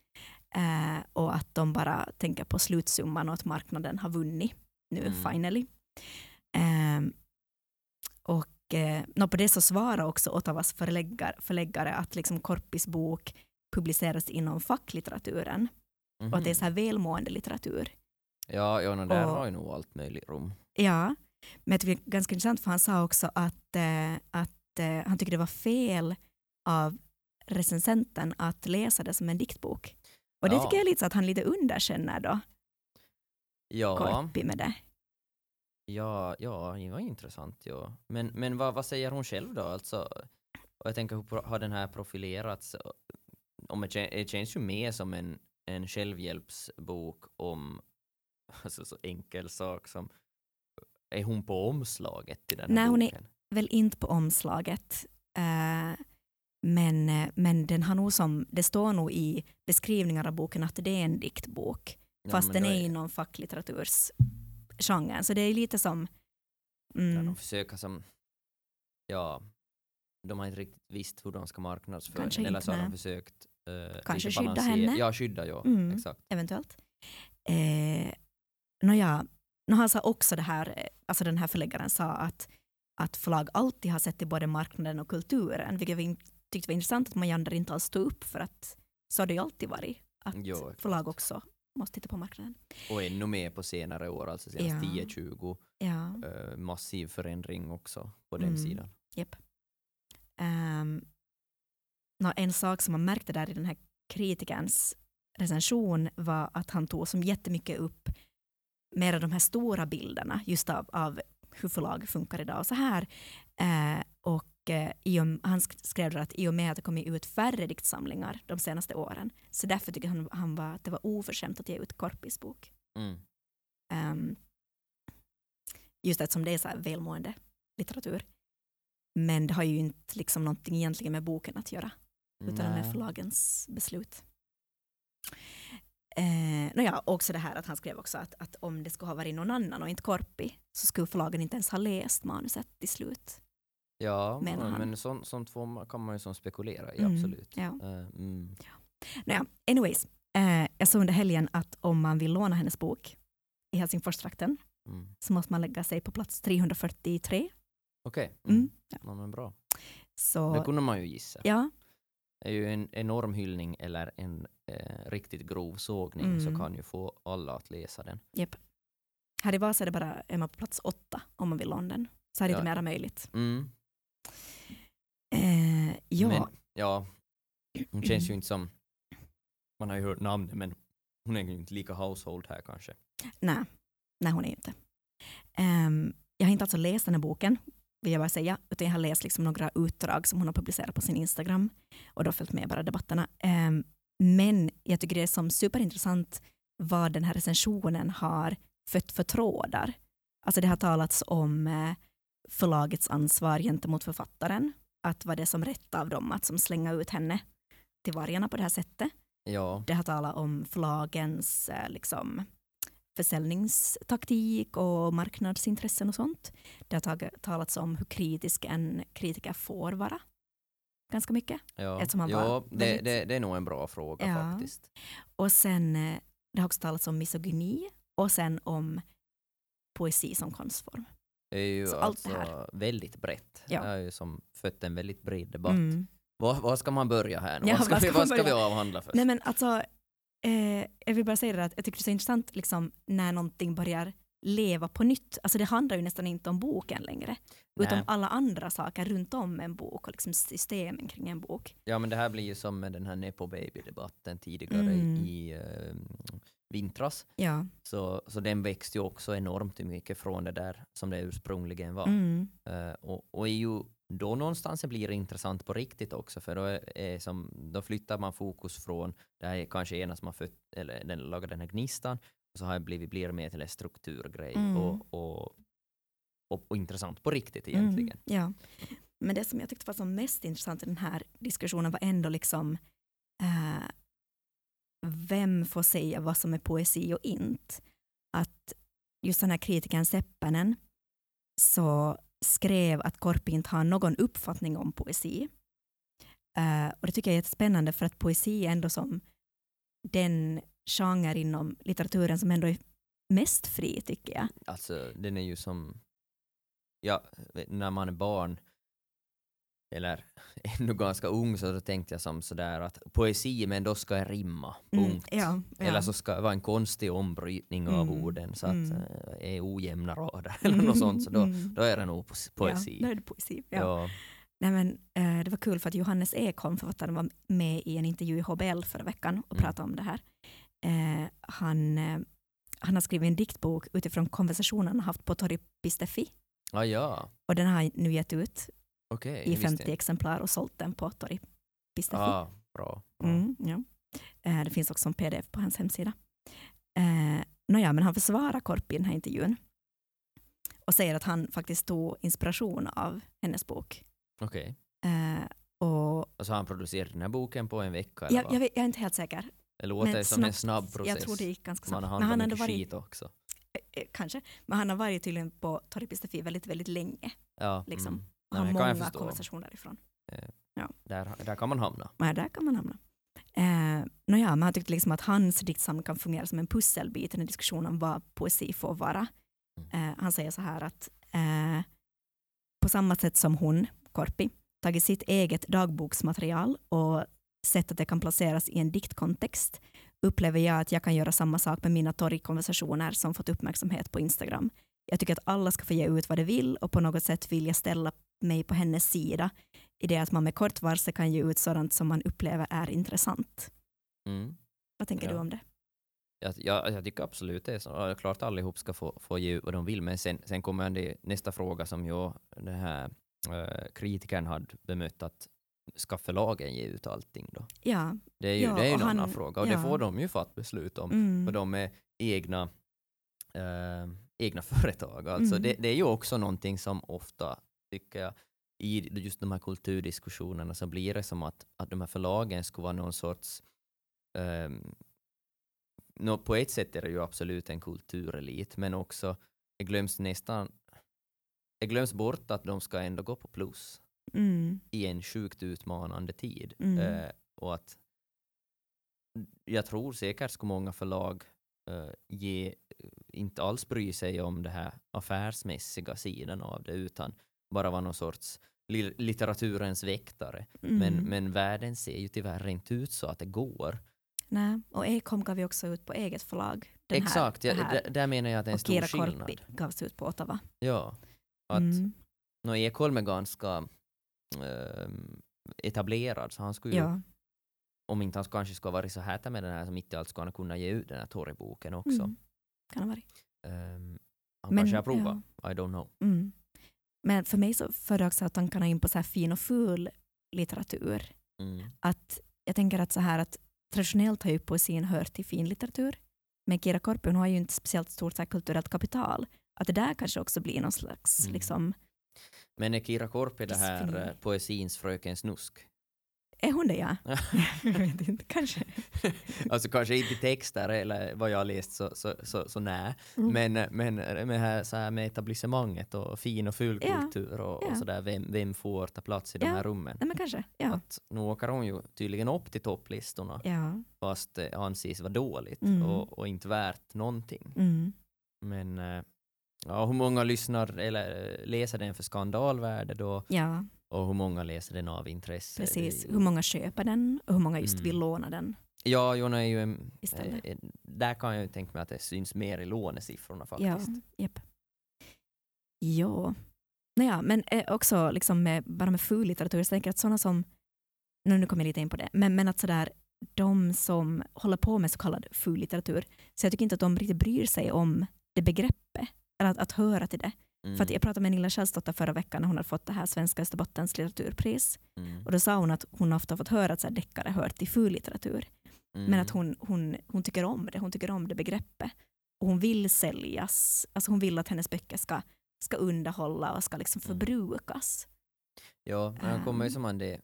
Eh, och att de bara tänker på slutsumman och att marknaden har vunnit nu
Mm.
finally. Eh, och eh, på det så svarar också Ottawas förläggare, förläggare att liksom Korpis bok publiceras inom facklitteraturen och att det är så här välmående litteratur.
Ja, ja no, där
Och-
har ju nog allt möjligt rum.
Ja, men jag tycker det är ganska intressant för han sa också att, eh, att eh, han tycker det var fel av recensenten att läsa det som en diktbok. Och det
Ja.
tycker jag är lite så att han lite underkänner då,
Ja,
Korpi med det.
Ja, ja, det var intressant. Ja. Men, men vad, vad säger hon själv då? Alltså, och jag tänker, hur har den här profilerats? Om det, det känns ju mer som en, en självhjälpsbok om (laughs) alltså, så enkel sak som är hon på omslaget till den här
Nej, hon är-
boken?
Väl inte på omslaget, eh, men, men den har nog som, det står nog i beskrivningar av boken att det är en diktbok.
Ja,
fast den
då
är inom facklitteratursgenren. Så det är lite som...
Ja,
Mm,
de försöker som, ja, de har inte riktigt visst hur de ska marknadsföra
Kanske
den, eller så har de försökt eh,
Kanske skydda henne.
Ja, skydda, ja,
Mm.
exakt.
eventuellt. Eh, Nåja, no, han sa också det här, eh, alltså den här förläggaren sa att, att förlag alltid har sett till både marknaden och kulturen, vilket vi tyckte var intressant att Mojander inte alls stod upp för att så har det ju alltid varit, att
Jo,
förlag också måste titta på marknaden.
Och ännu mer på senare år, alltså senast
Ja.
10-20,
Ja.
eh, massiv förändring också på den
Mm.
sidan.
Um, nå, en sak som man märkte där i den här kritikerns recension var att han tog som jättemycket upp mer av de här stora bilderna just av, av hur förlag funkar idag och så här. Eh, och eh, och, han sk- skrev där att i och med att det kommit ut färre diktsamlingar de senaste åren så därför tycker han, han var, att det var oförskämt att ge ut Korpis bok.
Mm.
Ehm, just eftersom det är så här välmående litteratur. Men det har ju inte liksom någonting egentligen med boken att göra, utan
Nej.
förlagens beslut. Eh, nåja, också det här att han skrev också att, att om det skulle ha varit någon annan och inte Korpi så skulle förlagen inte ens ha läst manuset till slut.
Ja, men,
han.
men sånt, sånt får kan man ju som spekulera i,
Mm,
absolut.
ja.
Eh, mm.
Nåja, anyways, eh, jag såg under helgen att om man vill låna hennes bok i Helsingforstrakten
Mm.
så måste man lägga sig på plats 343.
Okej, mm.
Mm. Ja.
ja, men bra.
Så,
Det kunde man ju gissa.
ja,
är ju en enorm hyllning eller en eh, riktigt grov sågning så
Mm.
kan ju få alla att läsa den.
Här i Vasa är det bara är man på plats åtta om man vill låna den. Så här är det
Ja.
mera möjligt.
Mm.
Eh, ja,
Men, ja, hon känns ju inte som, man har ju hört namnet men hon är ju inte lika household här kanske.
nej, nej hon är ju inte. Ehm, jag har inte alltså läst den här boken, vill jag bara säga, utan jag har läst liksom några utdrag som hon har publicerat på sin Instagram och då följt med bara debatterna. Ehm, men jag tycker det är som superintressant vad den här recensionen har fött för trådar. Alltså det har talats om eh, förlagets ansvar gentemot författaren, att var det som rätt av dem att som slänga ut henne till vargarna på det här sättet.
Ja,
Det har talat om förlagens eh, liksom, försäljningstaktik och marknadsintressen och sånt. Det har talats om hur kritisk en kritiker får vara. Ganska mycket.
ja, ja det,
väldigt-
det, det är nog en bra fråga
Ja.
faktiskt.
Och sen eh, det har också talats om misogyni och sen om poesi som konstform.
Är ju
Så allt det
alltså väldigt brett.
Ja.
Det har ju som fött en väldigt bred debatt.
Mm.
Var, var ska man börja här?
Ja,
vad ska, vi,
ska man
vad ska vi avhandla först?
Nej men alltså, eh, jag vill bara säga det att jag tycker det är så intressant liksom, när någonting börjar leva på nytt. Alltså det handlar ju nästan inte om boken längre, utan
Nej.
alla andra saker runt om en bok och liksom systemen kring en bok.
Ja men det här blir ju som med den här Nepo Baby-debatten tidigare
Mm.
i eh, vintras.
Ja.
Så, så den växte ju också enormt mycket från det där som det ursprungligen var.
Mm.
Eh, och, och är ju då någonstans det blir intressant på riktigt också för då, är, är som, då flyttar man fokus från det här är kanske ena som har fött, eller den lagar den här gnistan så har det blivit, blir mer till en strukturgrej
Mm.
och, och, och, och intressant på riktigt egentligen.
Mm, ja. Men det som jag tyckte var som mest intressant i den här diskussionen var ändå liksom eh, vem får säga vad som är poesi och inte. Att just den här kritikern Seppänen så skrev att Korpi inte har någon uppfattning om poesi. Uh, och det tycker jag är jättespännande för att poesi är ändå som den genre inom litteraturen som ändå är mest fri tycker jag.
Alltså den är ju som, ja, när man är barn eller (laughs) ännu ganska ung så då tänkte jag som sådär att poesi men då ska jag rimma,
Mm,
punkt.
ja, ja.
Eller så ska det vara en konstig ombrytning av
Mm,
orden så att
mm.
eh, är ojämna rader (laughs) eller något sånt så då,
Mm.
då är det nog po- poesi.
Ja, då är det poesi. Ja.
Ja.
Nej, men, eh, det var kul för att Johannes Ekholm, författaren, var med i en intervju i HBL förra veckan och
Mm.
pratade om det här. Eh, han, han har skrivit en diktbok utifrån konversationen han haft på Pistefi
Ah, ja,
och den har han nu gett ut
okej.
i
jag visste
50
inte.
exemplar och sålt den på Torri Pistefi.
Ah, bra. bra.
Mm, ja. eh, det finns också som pdf på hans hemsida. Eh, Nåja, men han försvarar Korpi i den här intervjun och säger att han faktiskt tog inspiration av hennes bok.
Okej.
Eh, och
Och så har han producerat den här boken på en vecka eller
jag, jag, jag är inte helt säker.
Det låter
men
som en
snabbt.
snabb process.
Jag tror det gick ganska
Man
snabbt.
har
Men han
handlat mycket
varit,
skit också.
eh, kanske, men han har varit tydligen på Torri Pistafi väldigt, väldigt länge.
Ja,
Liksom.
mm.
Har
Nej,
många konversationer därifrån.
Där, där kan man hamna.
Men där kan man hamna. Eh, nåja, men han tyckte liksom att hans diktsamling kan fungera som en pusselbit i den diskussionen om vad poesi får vara.
Mm.
Eh, han säger så här att eh, på samma sätt som hon, Korpi, tagit sitt eget dagboksmaterial och sett att det kan placeras i en diktkontext upplever jag att jag kan göra samma sak med mina torgkonversationer som fått uppmärksamhet på Instagram. Jag tycker att alla ska få ge ut vad de vill och på något sätt vill jag ställa mig på hennes sida i det att man med kort varsel kan ge ut sådant som man upplever är intressant.
Mm.
Vad tänker
Ja.
du om det?
Jag, jag, jag tycker absolut det så. Klart allihop ska få, få ge ut vad de vill, men sen, sen kommer det, nästa fråga som jag, den här eh, kritikern hade bemött, att ska förlagen ge ut allting då?
Ja,
Det är ju,
Ja,
det är en
och
annan
han-
fråga och
ja.
det får de ju fatta beslut om,
mm.
för de är egna, eh, egna (laughs) företag. Alltså
Mm.
det, det är ju också någonting som ofta, tycker jag, i just de här kulturdiskussionerna så blir det som att, att de här förlagen skulle vara någon sorts ehm, nå, på ett sätt är det ju absolut en kulturelit, men också det glöms nästan det glöms bort att de ska ändå gå på plus
Mm.
i en sjukt utmanande tid.
Mm.
Eh, och att jag tror säkert ska många förlag eh, ge, inte alls bry sig om det här affärsmässiga sidan av det, utan bara vara någon sorts li- litteraturens väktare.
Mm.
Men, men världen ser ju tyvärr inte ut så att det går.
Nej, och Ekholm gav vi också ut på eget förlag. Den
Exakt,
här,
ja,
här.
där, menar jag att det är en
och
stor
Kira
skillnad.
Korpi gavs ut på Ottawa.
Ja, att
Mm.
nå, Ekholm är ganska ehm, etablerad, så han skulle ju,
Ja.
om inte han kanske skulle ha varit så här med den här, så mitt i allt skulle han kunna ge ut den här torgboken också.
Mm. Kan ha varit.
Ehm, han
Men,
kanske har provat, I don't know.
Mm. Men för mig så för det också tankarna in på så här fin och ful litteratur.
Mm.
Att jag tänker att så här att traditionellt har ju poesin hört till fin litteratur. Men Kira Korpi har ju inte speciellt stort här kulturellt kapital. Att det där kanske också blir någon slags
Mm.
liksom,
Men är Kira Korpi det här eh, poesins fröken Snusk?
Är hon det ja? (laughs) jag vet inte, kanske. (laughs)
alltså kanske inte texter eller vad jag har läst så, så, så, så nej.
Mm.
Men, men med, här, så här med etablissemanget och fin och ful
Ja,
kultur och,
ja.
och sådär, vem, vem får ta plats i de
Ja.
här rummen?
Nej men kanske, ja.
Att nu åker hon ju tydligen upp till topplistorna
ja.
fast det anses vara dåligt
Mm.
och, och inte värt någonting.
Mm.
Men eh, ja, hur många lyssnar eller eh, läser den för skandalvärde då
Ja,
och hur många läser den av intresse?
precis.
Ju-
Hur många köper den och hur många just
Mm.
vill låna den
Ja, Jonna är ju en,
istället.
eh, där kan jag ju tänka mig att det syns mer i lånesiffrorna faktiskt.
Ja, japp. Ja. Naja, men eh, också liksom med, bara med ful litteratur, så tänker jag att sådana som, nu, nu kommer jag lite in på det, men, men att sådär, de som håller på med så kallad ful litteratur, så jag tycker inte att de riktigt bryr sig om det begreppet, eller att, att höra till det.
Mm,
För att jag pratade med Nilla Källsdotter förra veckan när hon hade fått det här Svenska Österbottens litteraturpris,
mm,
och då sa hon att hon ofta fått höra att så här, deckare hör till ful litteratur,
mm,
men att hon, hon, hon tycker om det, hon tycker om det begreppet. och hon vill säljas, alltså hon vill att hennes böcker ska, ska underhålla och ska liksom
Mm.
förbrukas.
Ja, men kommer ju
Ehm.
som man det,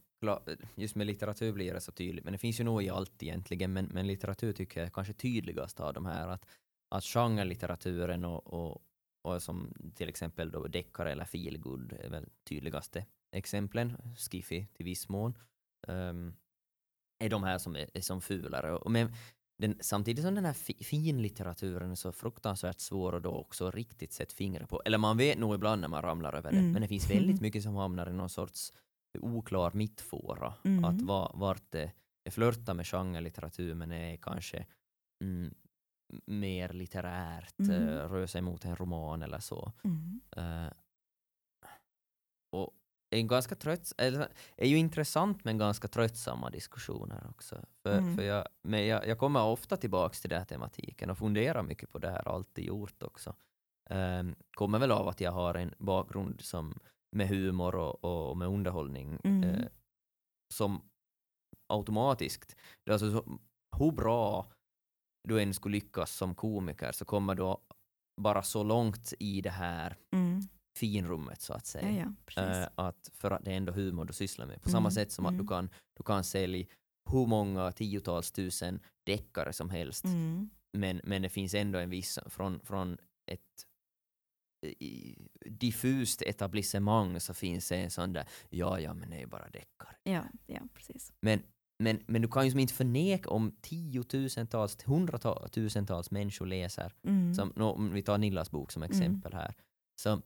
just med litteratur blir det så tydligt, men det finns ju nog i allt egentligen, men, men litteratur tycker jag är kanske tydligast av de här, att, att genrelitteraturen och, och, och som till exempel då deckare eller feelgood är väl tydligaste exemplen, skiffy till viss mån, ehm, är de här som är, är som fulare. Och, men den, samtidigt som den här fi, finlitteraturen är så fruktansvärt svår att då också riktigt sätta fingret på, eller man vet nog ibland när man ramlar över det,
Mm.
men det finns väldigt (laughs) mycket som hamnar i någon sorts oklar mittfåra.
Mm.
Att va, vart det är flörtar med genrelitteratur men är kanske mm, mer litterärt,
Mm.
eh, rör sig mot en roman eller så.
Mm.
Eh, och är en ganska trött, är ju intressant men ganska tröttsamma diskussioner också. För,
Mm.
för jag, men jag, jag kommer ofta tillbaks till den här tematiken och funderar mycket på det här, alltid gjort också. Um, kommer väl av att jag har en bakgrund som med humor och, och med underhållning
Mm.
eh, som automatiskt, alltså så, hur bra du än skulle lyckas som komiker så kommer du bara så långt i det här
Mm.
finrummet så att säga.
Ja, ja.
Eh, att för att det är ändå humor du sysslar med. På samma
Mm,
sätt som att
mm.
du kan, du kan sälja hur många tiotals tusen deckare som helst.
Mm.
Men, men det finns ändå en viss, från, från ett diffust etablissemang så finns det en sån där, ja ja men det är ju bara deckare.
Ja, ja, precis.
Men, men, men du kan ju som inte förneka om tiotusentals, hundratusentals människor läser
Mm.
som, nå, om vi tar Nillas bok som exempel här. Så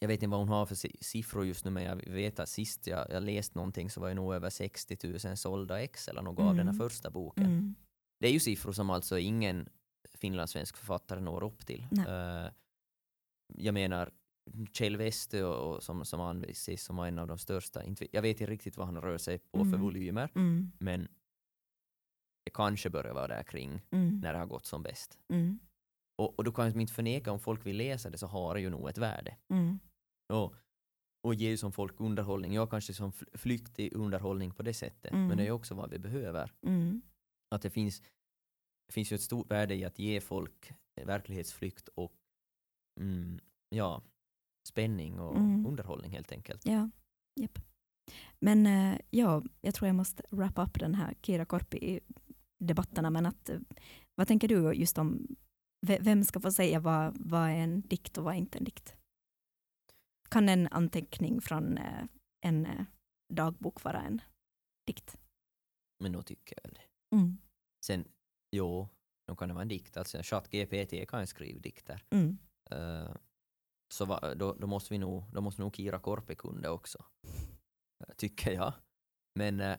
jag vet inte vad hon har för si- siffror just nu men jag vet att sist jag, jag läst någonting så var det nog över 60 000 sålda ex eller något av den här
Mm.
första boken.
Mm.
Det är ju siffror som alltså ingen finlandssvensk författare når upp till. Eh, jag menar Kjell Weste och, och som, som anses som en av de största, inte, jag vet inte riktigt vad han rör sig på för
Mm.
volymer
Mm.
men det kanske börjar vara där kring
Mm.
när det har gått som bäst.
Mm.
Och, och du kan ju inte förneka om folk vill läsa det så har det ju nog ett värde.
Mm.
Och, och ger ju som folk underhållning. Jag kanske som fl- flyktig underhållning på det sättet.
Mm.
Men det är också vad vi behöver.
Mm.
Att det finns, det finns ju ett stort värde i att ge folk verklighetsflykt och mm, ja, spänning och
Mm.
underhållning helt enkelt.
Ja, japp. Men eh, ja, jag tror jag måste wrap up den här Kira Korpi-debatterna. Men att, eh, vad tänker du just om ve- vem ska få säga vad, vad är en dikt och vad är inte en dikt? Kan en anteckning från eh, en dagbok vara en dikt?
Men nog tycker jag väl det.
Mm.
Sen, jo, då kan det vara en dikt. Alltså ChatGPT kan ju skriva dikter.
Mm.
Så va, då, då måste vi nog, då måste nog Kira Korpi kunna det också. Eh, Tycker jag. Men eh,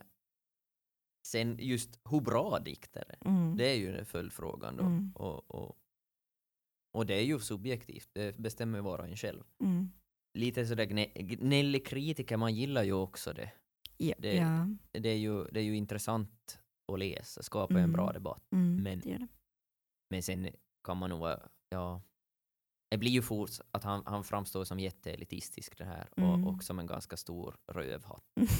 sen just hur bra dikter är,
Mm.
det är ju följdfrågan då.
Mm.
Och, och, och det är ju subjektivt, det bestämmer var och en själv.
Mm.
Lite sådär gnä- gnällig kritiker, man gillar ju också det.
Ja,
Det-
ja.
Det är ju, det är ju intressant att läsa, skapa en
Mm.
bra debatt.
Mm.
Men-
det det.
Men sen kan man nog, ja, det blir ju fort att han, han framstår som jätteelitistisk det här
Mm.
och, och som en ganska stor rövhatt. (laughs)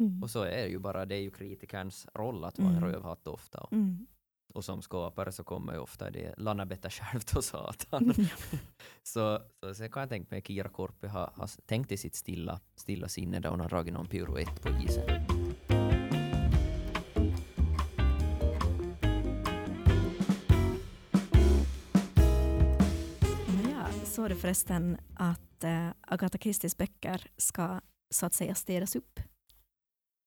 Mm.
Och så är det ju bara, det är ju kritikerns roll att vara en
Mm.
rövhatt ofta. Och,
Mm.
och som skapare så kommer ju ofta det Lannabetta självt och satan. (laughs) så, så sen kan jag tänka mig att Kira Korpi har, har tänkt i sitt stilla, stilla sinne där hon har dragit någon piruett på isen.
Förresten att äh, Agatha Christies böcker ska så att säga städas upp.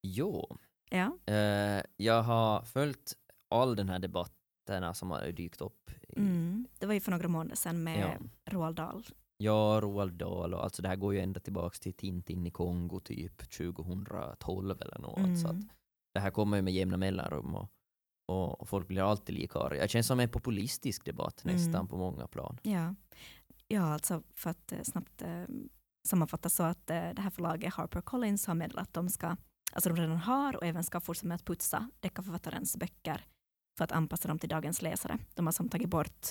Jo,
Ja.
eh, jag har följt all den här debatterna som har dykt upp.
Mm. Det var ju för några månader sedan med
Ja.
Roald Dahl.
Ja, Roald Dahl och alltså det här går ju ända tillbaks till Tintin i Kongo typ 2012 eller något. Så att
Mm.
det här kommer ju med jämna mellanrum och, och, och folk blir alltid lika arga. Det känns som en populistisk debatt nästan
Mm.
på många plan.
Ja ja, alltså för att eh, snabbt eh, sammanfatta så att eh, det här förlaget Harper Collins har meddelat att de ska, alltså de redan har och även ska fortsätta med att putsa deckarförfattarens böcker för att anpassa dem till dagens läsare. De har som tagit bort,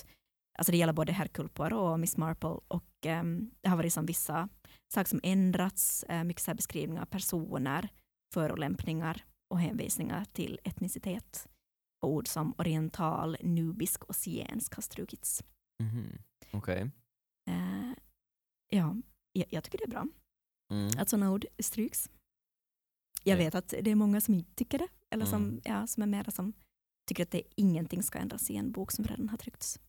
alltså det gäller både Hercule Poirot och Miss Marple och ehm, det har varit som vissa saker som ändrats, mycket så här beskrivningar av personer, förolämpningar och hänvisningar till etnicitet. ord som oriental, nubisk och zigensk har strukits.
Mm -hmm. Okay.
Eh, ja, jag, jag tycker det är bra
Mm.
att sådana ord stryks. Jag
Ja.
vet att det är många som inte tycker det, eller som,
Mm.
ja, som är mera som tycker att det ingenting ska ändras i en bok som redan har tryckts.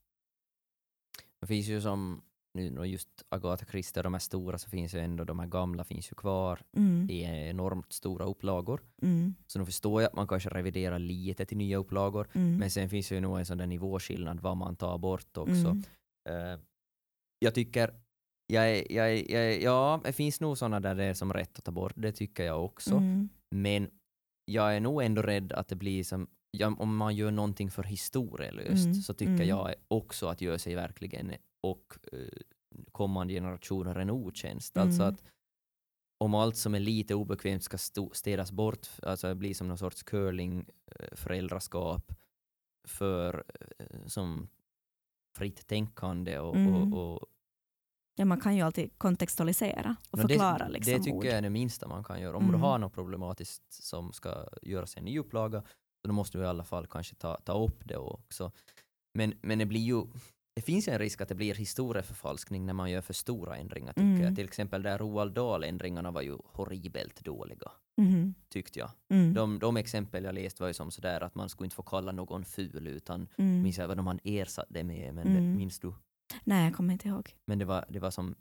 Det finns ju som, nu just Agatha Christie de här stora så finns ju ändå, de här gamla finns ju kvar
Mm.
i enormt stora upplagor.
Mm.
Så nu förstår jag att man kanske reviderar lite till nya upplagor.
Mm.
Men sen finns ju nog en sån där nivåskillnad vad man tar bort också.
Mm.
Jag tycker, jag, är- jag, är- jag, är- ja, det finns nog sådana där det är som rätt att ta bort, det tycker jag också.
Mm.
Men jag är nog ändå rädd att det blir som, ja, om man gör någonting för historielöst
Mm,
så tycker
mm.
jag också att gör sig verkligen och eh, kommande generationer en otjänst. Alltså
Mm.
att om allt som är lite obekvämt ska städas bort, alltså bli som någon sorts curling eh, föräldraskap för eh, som fritt tänkande och,
Mm.
och, och
Ja, man kan ju alltid kontextualisera och
Men
förklara
det,
liksom,
det tycker
ord.
jag är det minsta man kan göra. Om
Mm.
du har något problematiskt som ska göras en ny upplaga, så då måste du i alla fall kanske ta, ta upp det också. Men, men det blir ju, det finns en risk att det blir historieförfalskning när man gör för stora ändringar tycker
Mm.
jag. Till exempel där Roald Dahl-ändringarna var ju horribelt dåliga,
Mhm.
tyckte jag.
Mm.
De, de exempel jag läst var ju som sådär att man skulle inte få kalla någon ful utan
Mm.
minns jag vad de hade ersatt det med, men
Mm.
det, minns du?
Nej, jag kommer inte ihåg.
Men det var, det var som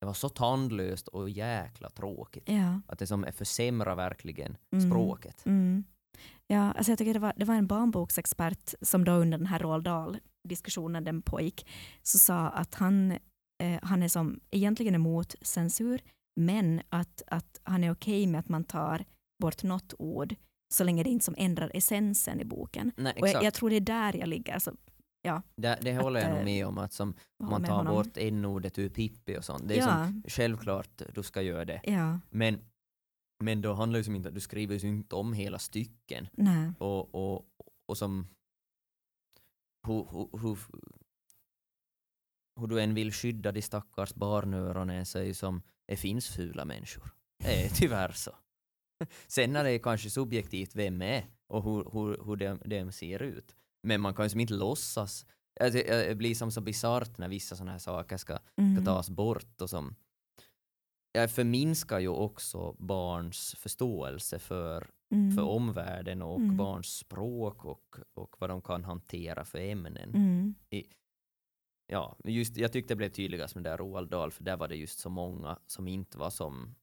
det var så tandlöst och jäkla tråkigt.
Ja.
Att det som försämrar verkligen
Mm.
språket.
Ja, alltså jag tycker det var, det var en barnboksexpert som då under den här Roald Dahl-diskussionen den pågick, så sa att han, eh, han är som egentligen emot censur, men att, att han är okej med att man tar bort något ord så länge det inte som ändrar essensen i boken.
Nej,
Och jag, jag tror det är där jag ligger. Alltså,
det, det håller jag nog
eh,
med om. Att som
håller
man tar
honom.
bort n-ordet ur Pippi och sånt. Det är
ja,
som, självklart du ska göra det.
ja,
Men, men då handlar det som inte, du skriver ju inte om hela stycken.
nej.
Och, och, och som hur, hur, hur, hur du än vill skydda de stackars barnöronen så är ju som det finns fula människor. Det är tyvärr så. Sen är det kanske subjektivt vem är och hur, hur, hur de, de ser ut. Men man kan ju som inte låtsas. Alltså, Det blir som så bisarrt när vissa sådana här saker ska, ska
Mm.
tas bort och som jag förminskar ju också barns förståelse för
Mm.
för omvärlden och
Mm.
barns språk och, och vad de kan hantera för ämnen.
Mm.
Ja, just, jag tyckte det blev tydligast med det där Roald Dahl, för där var det just så många som inte var som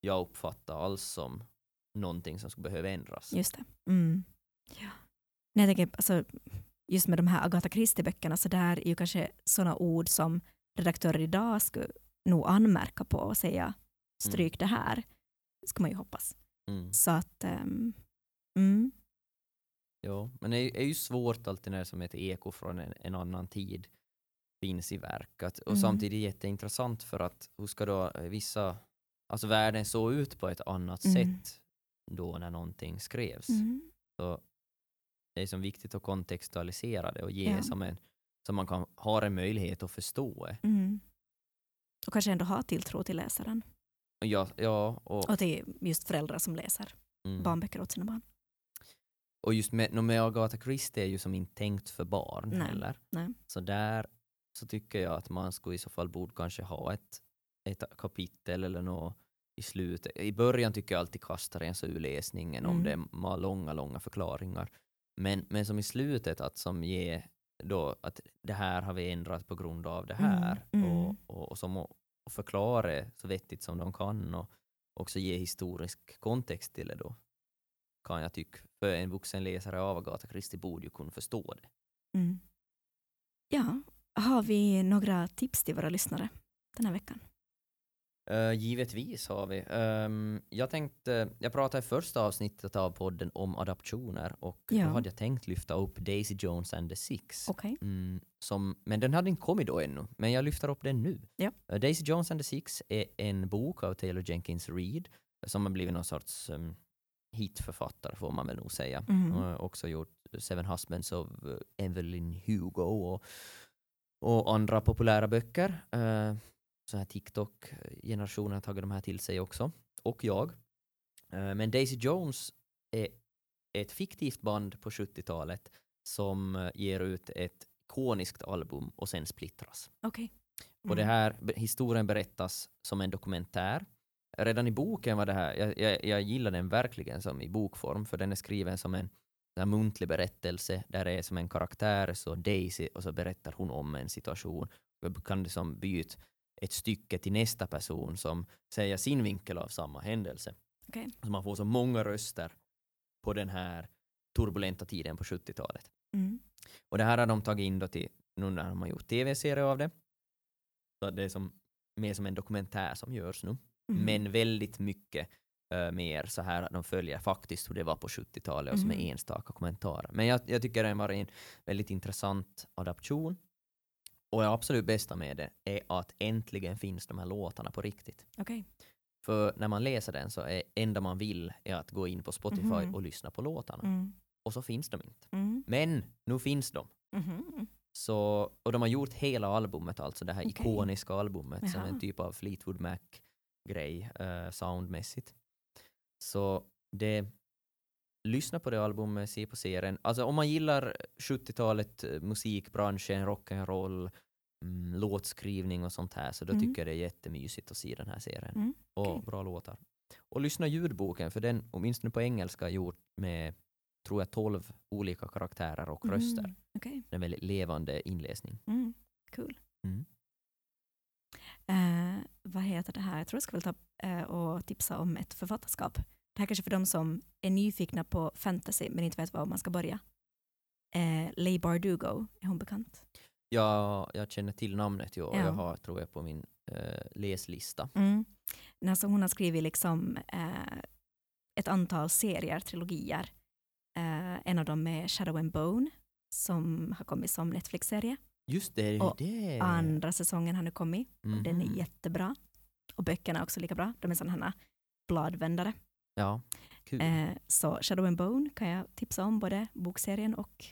jag uppfattade alls som någonting som skulle behöva ändras.
Just det. Mm. Ja. Nej, jag tänker, alltså, just med de här Agatha Christie-böckerna så där är ju kanske sådana ord som redaktörer idag skulle nog anmärka på och säga stryk det här. ska man ju hoppas.
Mm.
Så att, ehm, mm,
Ja, men det är, ju svårt alltid när som ett eko från en, en annan tid finns i verket. Och
Mm.
samtidigt jätteintressant för att hur ska då vissa, alltså världen såg ut på ett annat
Mm.
sätt då när någonting skrevs.
mm,
Så det är som viktigt att kontextualisera det och ge
Ja.
som en, så man kan ha en möjlighet att förstå det.
Och kanske ändå ha tilltro till läsaren
Ja, ja och,
och till just föräldrar som läser
mm.
barnböcker åt sina barn.
och just med, med Agatha Christie är ju som inte tänkt för barn
Nej,
heller.
nej.
Så där så tycker jag att man skulle i så fall borde kanske ha ett, ett kapitel eller något i slutet. I början tycker jag alltid kastar en så ur läsningen om
Mm.
det är långa, långa förklaringar. Men, men som i slutet att som ge då att det här har vi ändrat på grund av det här
Mm, mm.
Och, och, och som att och förklara det så vettigt som de kan och också ge historisk kontext till det då kan jag tycka. För en vuxen läsare av Agatha Christie borde ju kunna förstå det.
Mm. Ja, har vi några tips till våra lyssnare den här veckan?
Uh, givetvis har vi. Ehm, jag tänkte, jag pratade i första avsnittet av podden om adaptioner och
Ja.
då hade jag tänkt lyfta upp Daisy Jones and the Six.
Okej.
Mm, som, men den hade inte kommit då ännu, men jag lyfter upp den nu.
Ja.
Eh, Daisy Jones and the Six är en bok av Taylor Jenkins Reid som har blivit någon sorts um, hitförfattare får man väl nog säga.
Mhm.
Uh, också gjort Seven Husbands of uh, Evelyn Hugo och, och andra populära böcker. Så här TikTok-generationen har tagit de här till sig också. Och jag. Uh, men Daisy Jones är ett fiktivt band på 70-talet som eh, ger ut ett ikoniskt album och sen splittras.
Okej.
Och det
Mm.
här, historien berättas som en dokumentär. Redan i boken var det här, jag, jag, jag gillar den verkligen som i bokform, för den är skriven som en här muntlig berättelse, där det är som en karaktär, så Daisy, och så berättar hon om en situation. Och kan liksom byta ett stycke till nästa person som säger sin vinkel av samma händelse.
Okej.
Så man får så många röster på den här turbulenta tiden på 70-talet.
Mm.
Och det här har de tagit in då till, nu när de har gjort tv-serie av det. Så det är som, mer som en dokumentär som görs nu.
Mm.
Men väldigt mycket eh, mer så här att de följer faktiskt hur det var på 70-talet och som är enstaka kommentarer. Men jag, jag tycker den var en väldigt intressant adaption. Och det absolut bästa med det är att äntligen finns de här låtarna på riktigt.
Okej.
För när man läser den så är enda man vill är att gå in på Spotify
Mhm.
och lyssna på låtarna.
Mm.
Och så finns de inte.
Mm.
Men nu finns de.
Mhm.
Så, och de har gjort hela albumet, alltså det här
Okej.
ikoniska albumet som
Jaha.
en typ av Fleetwood Mac-grej eh, soundmässigt. Så det, lyssna på det albumet, se på serien. Alltså om man gillar 70-talet, eh, musikbranschen, rock'n'roll, mm, låtskrivning och sånt här, så då
Mm.
tycker jag det är jättemysigt att se den här serien.
Mm,
Och bra låtar. Och lyssna ljudboken, för den, åtminstone på engelska, är gjord med, tror jag, 12 olika karaktärer och röster.
Mm. Okej.
En väldigt levande inläsning.
Mm. Cool.
Mm.
Eh, vad heter det här? Jag tror jag ska väl ta eh, och tipsa om ett författarskap. Det här kanske för de som är nyfikna på fantasy men inte vet var man ska börja. Eh, Leigh Bardugo, är hon bekant?
Jag, jag känner till namnet, ja, och
Ja.
jag har, tror jag, på min eh, läslista.
Mm. Alltså hon har skrivit liksom, eh, ett antal serier, trilogier. Eh, en av dem är Shadow and Bone som har kommit som Netflix-serie.
Just det,
Och
det.
Andra säsongen har nu kommit och den är
Mhm.
jättebra. Och böckerna är också lika bra. De är sådana här bladvändare.
Ja, kul.
Eh, så Shadow and Bone kan jag tipsa om, både bokserien och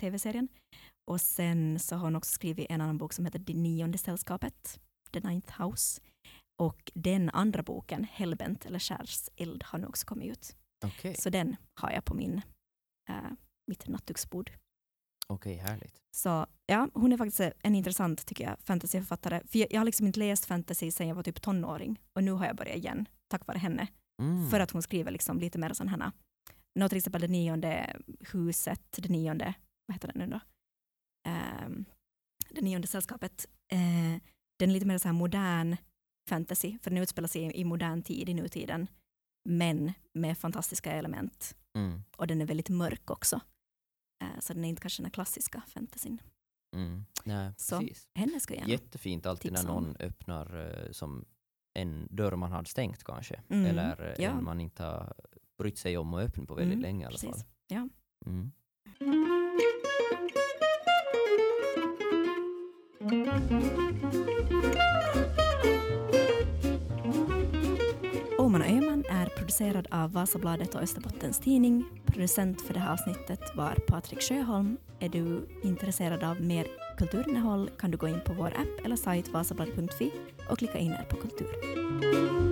tv-serien. Och sen så har hon också skrivit en annan bok som heter Det nionde sällskapet, The Ninth House. Och den andra boken, Hellbent eller Skärseld, har nu också kommit ut.
Okej,
Så den har jag på min, eh, mitt nattduksbord.
Okej, härligt.
Så ja, hon är faktiskt en intressant, tycker jag, fantasyförfattare. För jag, jag har liksom inte läst fantasy sedan jag var typ tonåring. Och nu har jag börjat igen, tack vare henne.
Mm.
För att hon skriver liksom lite mer sådana här, nå till exempel det nionde huset, det nionde, vad heter den nu då? Ehm, det nionde sällskapet. Eh, den är lite mer så här modern fantasy, för den utspelar sig i, i modern tid, i nutiden, men med fantastiska element.
Mm.
Och den är väldigt mörk också. Eh, så den är inte kanske den klassiska fantasyn.
Mm. Nej,
Så,
precis.
Henne ska jag gärna.
Jättefint alltid när
tipsa om.
någon öppnar eh, som en dörr man hade stängt kanske.
Mm,
Eller
ja.
en man inte har brytt sig om att öppna på väldigt
Mm,
länge i alla fall.
Ja. Åman och Öman är producerad av Vasabladet och Österbottens Tidning. Producent för det här avsnittet var Patrik Sjöholm. Är du intresserad av mer kulturinnehåll kan du gå in på vår app eller sajt vasabladet.fi och klicka in er på kultur.